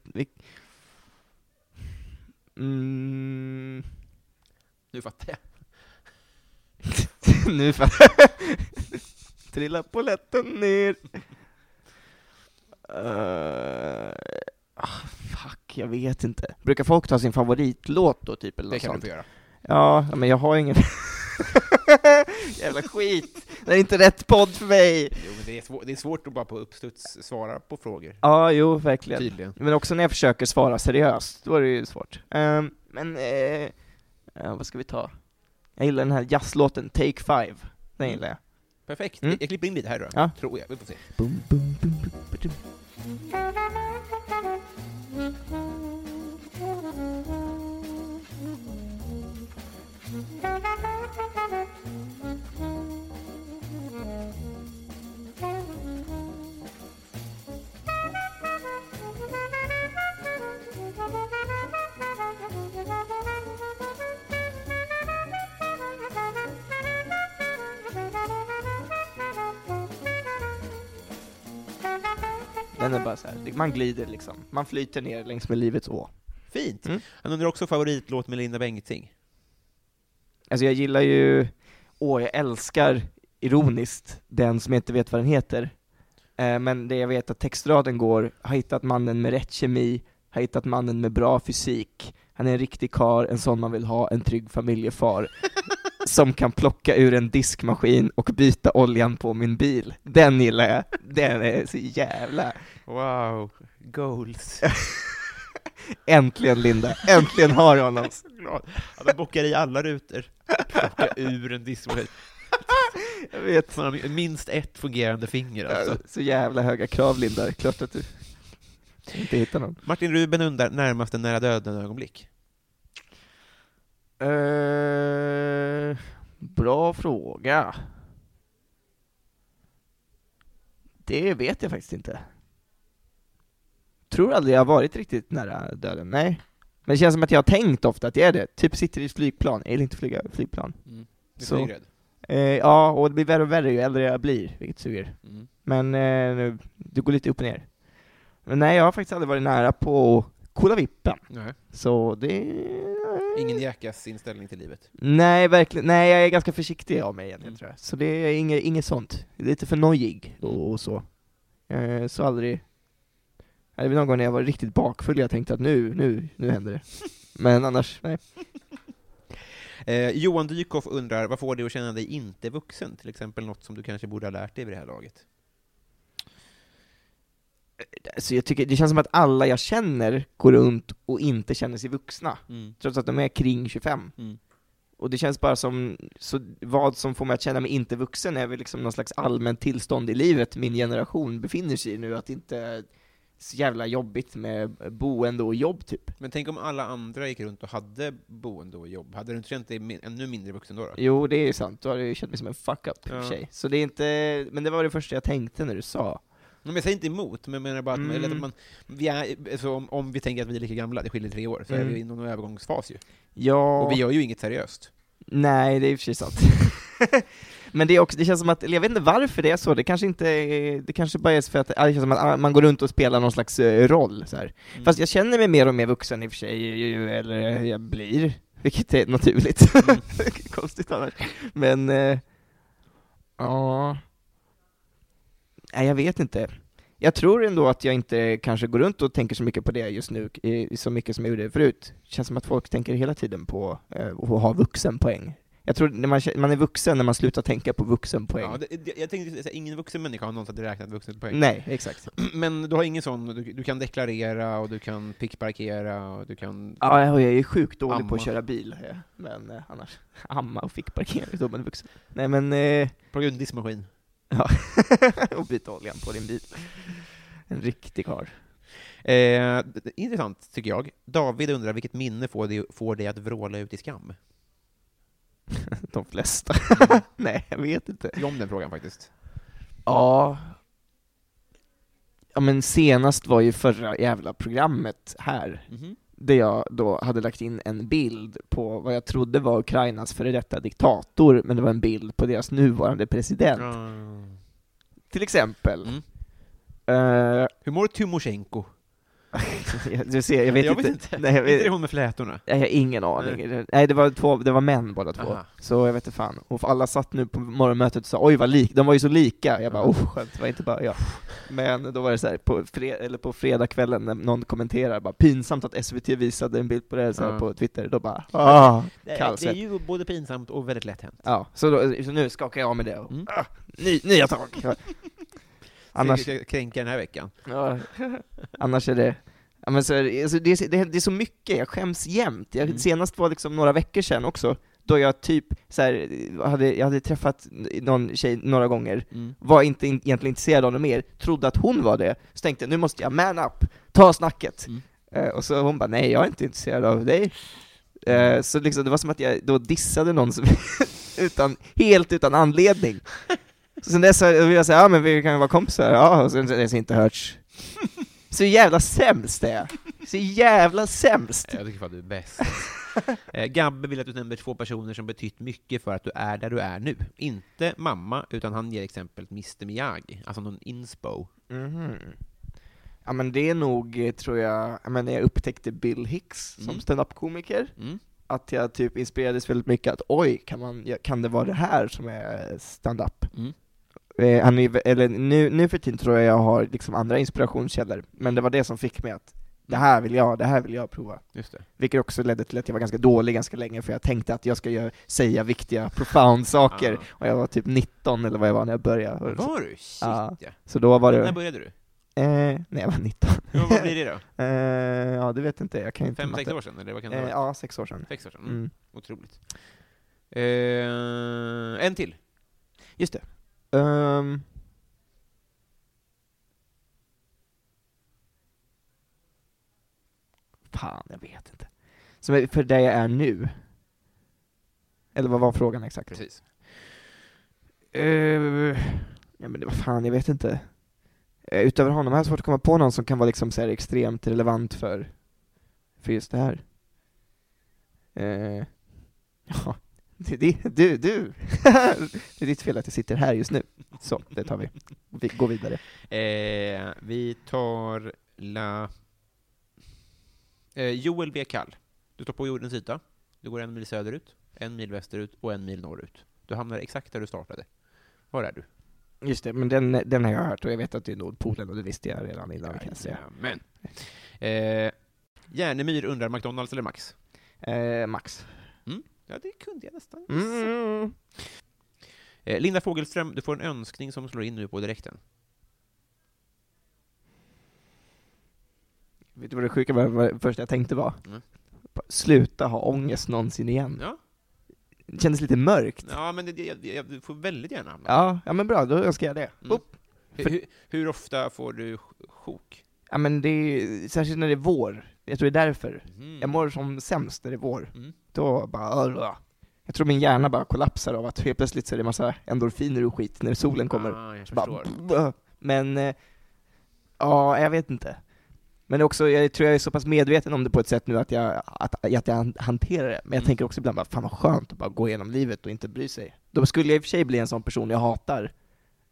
Speaker 2: Mm,
Speaker 1: Nu fattar jag. *laughs*
Speaker 2: nu för... *laughs* Trilla polletten ner. Uh, fuck, jag vet inte. Brukar folk ta sin favoritlåt då, typ, eller
Speaker 1: Det
Speaker 2: något
Speaker 1: kan du
Speaker 2: sånt?
Speaker 1: få göra.
Speaker 2: Ja, men jag har ingen... *laughs* *laughs* Jävla skit! Det är inte rätt podd för mig!
Speaker 1: Jo, men det, är svår, det är svårt att bara på uppstuds svara på frågor.
Speaker 2: Ja, jo, verkligen.
Speaker 1: Tydligen.
Speaker 2: Men också när jag försöker svara seriöst, då är det ju svårt. Ehm, men, eh, ja, vad ska vi ta? Jag gillar den här jazzlåten Take Five, den gillar jag.
Speaker 1: Perfekt.
Speaker 2: Mm.
Speaker 1: Jag klipper in lite här då,
Speaker 2: Ja.
Speaker 1: tror jag. Vi får se.
Speaker 2: Boom, boom, boom, Den är bara så här, man glider liksom, man flyter ner längs med livets å.
Speaker 1: Fint!
Speaker 2: Mm.
Speaker 1: Han undrar också favoritlåt med Linda Bengtzing.
Speaker 2: Alltså jag gillar ju, åh jag älskar ironiskt den som jag inte vet vad den heter. Eh, men det jag vet att textraden går, har hittat mannen med rätt kemi, har hittat mannen med bra fysik, han är en riktig kar, en sån man vill ha, en trygg familjefar. *laughs* som kan plocka ur en diskmaskin och byta oljan på min bil. Den gillar jag, den är så jävla...
Speaker 1: Wow, goals. *laughs*
Speaker 2: Äntligen Linda, äntligen har *laughs* jag honom.
Speaker 1: Glad. De bockar i alla rutor. Plocka ur en diskmaskin. *laughs*
Speaker 2: Jag vet.
Speaker 1: Man har minst ett fungerande finger alltså.
Speaker 2: Så jävla höga krav Linda, klart att du inte hittar någon.
Speaker 1: Martin Ruben undrar närmast en nära döden-ögonblick.
Speaker 2: Eh, bra fråga. Det vet jag faktiskt inte. Tror aldrig jag har varit riktigt nära döden, nej. Men det känns som att jag har tänkt ofta att jag är det. Typ sitter i ett flygplan, jag gillar inte flyga flygplan.
Speaker 1: Mm. Du är
Speaker 2: Så.
Speaker 1: flygrädd?
Speaker 2: Eh, ja, och det blir värre och värre ju äldre jag blir, vilket suger.
Speaker 1: Mm.
Speaker 2: Men eh, nu- det går lite upp och ner. Men nej, jag har faktiskt aldrig varit nära på kolla vippen.
Speaker 1: Nej.
Speaker 2: Så det...
Speaker 1: Ingen jackass inställning till livet?
Speaker 2: Nej, verkligen. Nej, jag är ganska försiktig av mig egentligen
Speaker 1: Mm.
Speaker 2: tror jag. Så det är inget, inget sånt. Lite för nojig och, och så. Eh, så aldrig... Det var någon gång när jag var riktigt bakfull jag tänkte att nu, nu, nu händer det. Men annars, nej. *laughs*
Speaker 1: Eh, Johan Dykhoff undrar, vad får dig att känna dig inte vuxen? Till exempel något som du kanske borde ha lärt dig vid det här laget?
Speaker 2: Så jag tycker, det känns som att alla jag känner går runt och inte känner sig vuxna.
Speaker 1: Mm.
Speaker 2: Trots att de är kring 25.
Speaker 1: Mm.
Speaker 2: Och det känns bara som, så vad som får mig att känna mig inte vuxen är väl liksom någon slags allmänt tillstånd i livet min generation befinner sig i nu, att inte så jävla jobbigt med boende och jobb typ.
Speaker 1: Men tänk om alla andra gick runt och hade boende och jobb, hade du inte känt dig min- ännu mindre vuxen då? då?
Speaker 2: Jo, det är sant, då hade jag känt mig som en fuck-up
Speaker 1: Ja.
Speaker 2: sig. Så det är inte, men det var det första jag tänkte när du sa.
Speaker 1: Men jag säger inte emot, men jag menar bara att,
Speaker 2: Mm.
Speaker 1: att man, vi är, alltså, om, om vi tänker att vi är lika gamla, det skiljer tre år, så är
Speaker 2: Mm.
Speaker 1: vi i någon övergångsfas ju.
Speaker 2: Ja,
Speaker 1: Och vi gör ju inget seriöst.
Speaker 2: nej det är i och för sig sant. *laughs* men det är också, det känns som att, eller jag vet inte varför det är så, det kanske inte det kanske bara är för att det känns som att man går runt och spelar någon slags eh, roll så.
Speaker 1: Mm.
Speaker 2: Fast jag känner mig mer och mer vuxen i och för sig, äldre jag blir, vilket är naturligt.
Speaker 1: Mm. *laughs*
Speaker 2: Konstigt annars. Men, eh, ja... Nej, jag vet inte. Jag tror ändå att jag inte kanske går runt och tänker så mycket på det just nu, i, så mycket som jag gjorde förut. Det känns som att folk tänker hela tiden på eh, att ha vuxenpoäng. Jag tror när man, man är vuxen när man slutar tänka på vuxenpoäng.
Speaker 1: Ja, det, det, jag tänkte säga, ingen vuxen människa har någonsin räknat vuxenpoäng.
Speaker 2: Nej, exakt. *clears throat*
Speaker 1: Men du har ingen sån, du, du kan deklarera, och du kan pickparkera, och du kan...
Speaker 2: Ja, jag är sjukt dålig på
Speaker 1: Amma.
Speaker 2: att köra bil, eh, men eh, annars, *laughs* amma och fick parkera då man är vuxen. Nej men, eh,
Speaker 1: Plocka ut en diskmaskin. *laughs*
Speaker 2: ja, och byta oljan på din bil. En riktig karl.
Speaker 1: Eh, intressant, tycker jag. David undrar vilket minne får dig, får dig att vråla ut i skam? *laughs*
Speaker 2: De flesta. *laughs* Nej, jag vet inte.
Speaker 1: Tycker om den frågan faktiskt.
Speaker 2: Ja. Ja men senast var ju förra jävla programmet här,
Speaker 1: Mhm.
Speaker 2: där jag då hade lagt in en bild på vad jag trodde var Ukrainas före detta diktator, men det var en bild på deras nuvarande president.
Speaker 1: Ah.
Speaker 2: Till exempel.
Speaker 1: Mm.
Speaker 2: Eh,
Speaker 1: Hur mår Tymosjenko? *laughs*
Speaker 2: du ser, jag vet
Speaker 1: jag
Speaker 2: inte.
Speaker 1: vet inte.
Speaker 2: Nej, jag,
Speaker 1: Inte det
Speaker 2: vet,
Speaker 1: hon med flätorna?
Speaker 2: jag har ingen aning. Nej, det var, två, det var män båda två.
Speaker 1: Aha.
Speaker 2: Så jag vet inte fan. Och alla satt nu på morgonmötet och sa oj vad lik, de var ju så lika. Jag bara oh skönt, det var inte bara jag. Men då var det så här, på, fred, eller på fredagskvällen när någon kommenterar bara pinsamt att SVT visade en bild på det så här
Speaker 1: Ja.
Speaker 2: på Twitter, då bara ah,
Speaker 1: Det, det är ju både pinsamt och väldigt lätt hänt.
Speaker 2: Ja, så, då, så nu skakar jag av med det och,
Speaker 1: Mm.
Speaker 2: ah, ny, nya tag. *laughs* Annars.
Speaker 1: Kränka den här veckan.
Speaker 2: ja, *laughs* annars är det Ja, men så, alltså, det, är, det, är- så mycket, jag skäms jämt. Jag,
Speaker 1: Mm.
Speaker 2: Senast var liksom några veckor sedan också, då jag typ så här, hade, jag hade träffat någon tjej några gånger,
Speaker 1: Mm.
Speaker 2: var inte in, egentligen intresserad av något mer, trodde att hon var det, så tänkte jag nu måste jag man up, ta snacket.
Speaker 1: Mm.
Speaker 2: Eh, och så hon bara nej, jag är inte intresserad av dig. Eh, så liksom, det var som att jag då dissade någon som, *laughs* utan, helt utan anledning. *laughs* Sen dess har jag sagt, ja men vi kan ju vara kompisar, ja, och sen jag inte hörts. *laughs* Så jävla sämst är jag. Så jävla sämst.
Speaker 1: Jag tycker fan du är bäst. *laughs* eh, Gabbe vill att du nämner två personer som betytt mycket för att du är där du är nu. Inte mamma, utan han ger exemplet Mr Miyagi, alltså någon inspo.
Speaker 2: Mhm. Ja men det är nog, tror jag, men när jag upptäckte Bill Hicks som
Speaker 1: Mm.
Speaker 2: stand-up-komiker,
Speaker 1: Mm.
Speaker 2: att jag typ inspirerades väldigt mycket att oj, kan, man, ja, kan det vara det här som är stand-up?
Speaker 1: Mm.
Speaker 2: Eh, han är, eller nu, nu för tiden tror jag jag har liksom andra inspirationskällor, men det var det som fick mig att det här vill jag, det här vill jag prova.
Speaker 1: Just det.
Speaker 2: Vilket också ledde till att jag var ganska dålig ganska länge, för jag tänkte att jag ska göra, säga viktiga, profound saker,
Speaker 1: Ah.
Speaker 2: och jag var typ 19 eller vad jag var när jag började.
Speaker 1: Var du? Shit
Speaker 2: Ja. Så då var
Speaker 1: När
Speaker 2: det,
Speaker 1: började du?
Speaker 2: eh, nej jag var 19.
Speaker 1: Ja, vad blir det då? *laughs*
Speaker 2: Eh, ja, det vet inte, jag kan inte
Speaker 1: Fem, sex
Speaker 2: matte.
Speaker 1: år sedan, eller vad kan det
Speaker 2: Eh, ja, sex år sedan.
Speaker 1: Sex år sedan? Mm.
Speaker 2: Mm.
Speaker 1: Otroligt. Eh, en till.
Speaker 2: Just det. Ehm. Fan, jag vet inte. Som är för där jag är nu. Eller vad var frågan exakt?
Speaker 1: Precis.
Speaker 2: Eh, ja men var fan, jag vet inte. Eh, utöver honom har jag svårt att komma på någon som kan vara liksom så extremt relevant för, för just det här. Eh, *laughs* ja, det, du, du! *laughs* det är ditt fel att jag sitter här just nu. Så, det tar vi. Vi går vidare.
Speaker 1: Eh, vi tar la... Eh, Joel B. Kall. Du står på jordens yta. Du går en mil söderut, en mil västerut och en mil norrut. Du hamnar exakt där du startade. Var är du?
Speaker 2: Just det, men den, den har jag hört och jag vet att det är Nordpolen och det visste jag redan innan kan jag säga.
Speaker 1: Men. Eh, Järnemyr undrar McDonalds eller Max?
Speaker 2: Eh, Max.
Speaker 1: Ja, det kunde jag nästan.
Speaker 2: Mm.
Speaker 1: Eh, Linda Fogelström, du får en önskning som slår in nu på direkten.
Speaker 2: Vet du vad det sjuka var, vad det första jag tänkte var?
Speaker 1: Mm.
Speaker 2: Sluta ha ångest någonsin igen.
Speaker 1: Ja,
Speaker 2: Det kändes lite mörkt.
Speaker 1: ja men det, jag, jag, du får väldigt gärna hamna.
Speaker 2: Ja, ja men bra, då önskar jag det.
Speaker 1: Mm. Hur, hur, hur ofta får du sj- sjok?
Speaker 2: Ja men det är, särskilt när det är vår, jag tror det är därför.
Speaker 1: Mhm.
Speaker 2: Jag mår som sämst när det är vår.
Speaker 1: Mm.
Speaker 2: Då bara, jag tror min hjärna bara kollapsar av att helt plötsligt så är det massa endorfiner och skit när solen kommer.
Speaker 1: Ah, jag
Speaker 2: bara, men, eh, ja, jag vet inte. Men också, jag tror jag är så pass medveten om det på ett sätt nu att jag, att, att jag han- hanterar det. Men jag
Speaker 1: Mm.
Speaker 2: tänker också ibland bara, fan vad skönt att bara gå igenom livet och inte bry sig. Då skulle jag i och för sig bli en sån person jag hatar,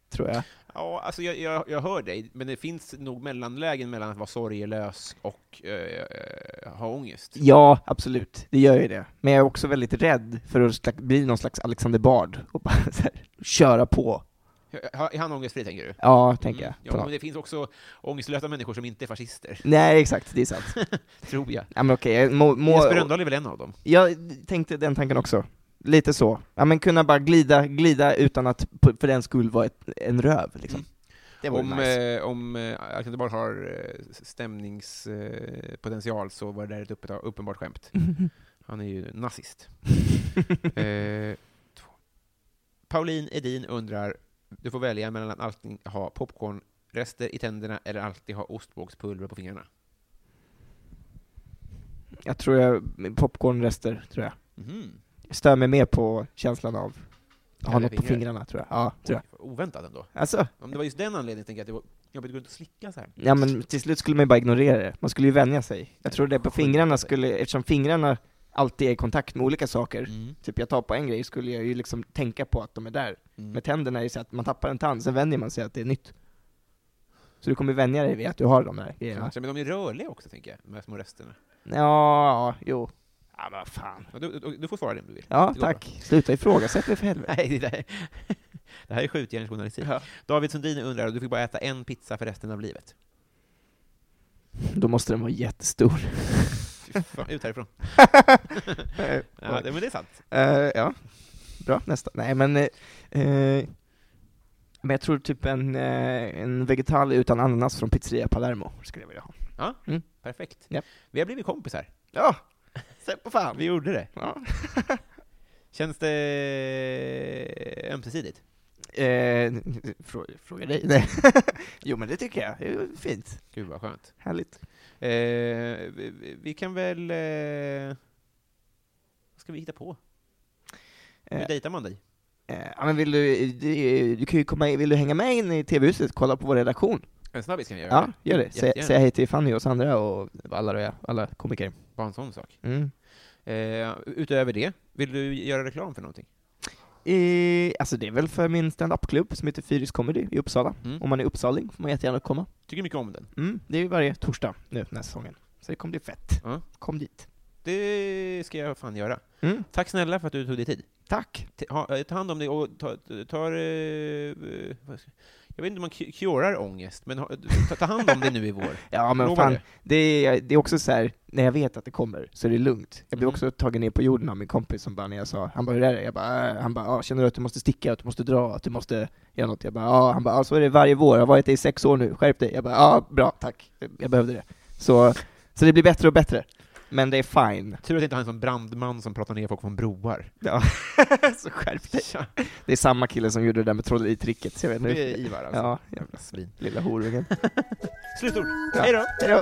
Speaker 2: tror jag.
Speaker 1: Ja, alltså jag, jag, jag hör dig, men det finns nog mellanlägen mellan att vara sorgelös och eh, eh, ha ångest.
Speaker 2: Ja, absolut, det gör ju det. Men jag är också väldigt rädd för att bli någon slags Alexander Bard och bara *laughs* här, köra på.
Speaker 1: Är han ångestfri, tänker du?
Speaker 2: Ja, tänker
Speaker 1: Mm.
Speaker 2: jag.
Speaker 1: Ja,
Speaker 2: på
Speaker 1: men det finns också ångestlösa människor som inte är fascister,
Speaker 2: Nej, exakt, det är sant. *laughs*
Speaker 1: tror jag.
Speaker 2: Ja men okej, må, må,
Speaker 1: Jesper Rönndahl är väl en av dem?
Speaker 2: Jag tänkte den tanken också. Lite så. Ja men kunna bara glida, glida utan att för den skull vara ett, en röv liksom.
Speaker 1: Mm. Om,
Speaker 2: nice.
Speaker 1: eh, om eh, Bard har eh, stämningspotential eh, så var det där ett uppe- uppenbart skämt. *laughs* Han är ju nazist. *laughs* eh. Pauline Edin undrar, du får välja mellan att alltid ha popcornrester i tänderna eller alltid ha ostbågspulver på fingrarna.
Speaker 2: Jag tror jag, popcornrester, tror jag.
Speaker 1: Mhm.
Speaker 2: Stör mig mer på känslan av att ha något på
Speaker 1: fingrar.
Speaker 2: fingrarna tror jag. Ja, tror jag.
Speaker 1: Oväntat ändå.
Speaker 2: Alltså,
Speaker 1: Om det var just den anledningen tänker jag att det var jobbigt att gå runt och slicka så här.
Speaker 2: ja men till slut skulle man ju bara ignorera det. Man skulle ju vänja sig. Jag tror det på fingrarna skulle, eftersom fingrarna alltid är i kontakt med olika saker,
Speaker 1: Mm.
Speaker 2: typ jag tar på en grej, skulle jag ju liksom tänka på att de är där.
Speaker 1: Mm.
Speaker 2: Med tänderna är det så att man tappar en tand, sen vänjer man sig att det är nytt. Så du kommer vänja dig vid att du har de där grejerna.
Speaker 1: Men de är rörliga också, tänker jag, de här små resterna.
Speaker 2: Ja, ja, jo. Ja men vad fan.
Speaker 1: Ja, Du, du, du får svara det om du vill.
Speaker 2: Ja, tack. Sluta ifrågasätta mig för helvete.
Speaker 1: Nej, det, där, *laughs* det här är skjutjärnsjournalistik.
Speaker 2: Ja.
Speaker 1: David Sundin undrar, du fick bara äta en pizza för resten av livet.
Speaker 2: Då måste den vara jättestor.
Speaker 1: Fan, ut härifrån. *laughs* Ja, det, men det är sant.
Speaker 2: Eh, ja, bra, nästa. Nej men, eh, men jag tror typ en, en vegetal utan ananas från pizzeria Palermo skulle jag vilja ha.
Speaker 1: Ja,
Speaker 2: Mm.
Speaker 1: perfekt.
Speaker 2: Japp.
Speaker 1: Vi har blivit kompisar.
Speaker 2: Ja, se på fan.
Speaker 1: Vi gjorde det.
Speaker 2: Ja. *laughs*
Speaker 1: Känns det ömsesidigt?
Speaker 2: Eh, fråga, fråga dig. Nej. *laughs* jo men det tycker jag, det är fint.
Speaker 1: Gud vad skönt.
Speaker 2: Härligt.
Speaker 1: Eh, vi, vi- kan väl... Eh, vad ska vi hitta på? Hur
Speaker 2: Eh,
Speaker 1: dejtar man dig?
Speaker 2: eh, men vill du, du, du kan ju komma vill du hänga med in i TV-huset, kolla på vår redaktion?
Speaker 1: En snabbis kan vi göra.
Speaker 2: Ja, gör det.
Speaker 1: Jättegärna.
Speaker 2: säg hej till Fanny och Sandra och alla, alla komiker.
Speaker 1: Bara en sån sak.
Speaker 2: Mm.
Speaker 1: Eh, utöver det, vill du göra reklam för någonting?
Speaker 2: Eh, alltså det är väl för min stand-up-klubb som heter Fyris Comedy i Uppsala.
Speaker 1: Mm.
Speaker 2: Om man är uppsaling får man jättegärna komma.
Speaker 1: Tycker mycket om den.
Speaker 2: Mm, det är varje torsdag nu den här säsongen. Så det kommer bli fett.
Speaker 1: Ja.
Speaker 2: Kom dit.
Speaker 1: Det ska jag fan göra.
Speaker 2: Mm.
Speaker 1: Tack snälla för att du tog dig tid.
Speaker 2: Tack.
Speaker 1: T- ha, eh, ta hand om dig och ta, tar... Eh, eh, vad ska- jag vet inte om man cu- curar ångest, men ta, ta hand om dig nu i vår. *laughs*
Speaker 2: Ja men
Speaker 1: Lovar
Speaker 2: fan,
Speaker 1: det.
Speaker 2: det är, det är också så här när jag vet att det kommer, så är det lugnt. Jag blev
Speaker 1: Mhm.
Speaker 2: också tagen ner på jorden av min kompis som bara, när jag sa, han bara hur är det? Jag bara, äh. han bara, ah, känner du att du måste sticka, att du måste dra, att du måste göra något? Jag bara, ja, han bara, ah, så är det varje vår, jag har varit det i sex år nu, skärp dig. Jag bara, ja, bra, tack. Jag behövde det. Så, så det blir bättre och bättre. Men det är fine.
Speaker 1: Tur att inte har en sån brandman som pratar ner folk från broar.
Speaker 2: Ja, *laughs* så skärp dig. Det är samma kille som gjorde det där med trolleritricket, så jag vet
Speaker 1: Det är Ivar alltså.
Speaker 2: Ja,
Speaker 1: Jävla svin.
Speaker 2: lilla horungen. *laughs*
Speaker 1: Slutord.
Speaker 2: Ja.
Speaker 1: Hej då!
Speaker 2: Hejdå.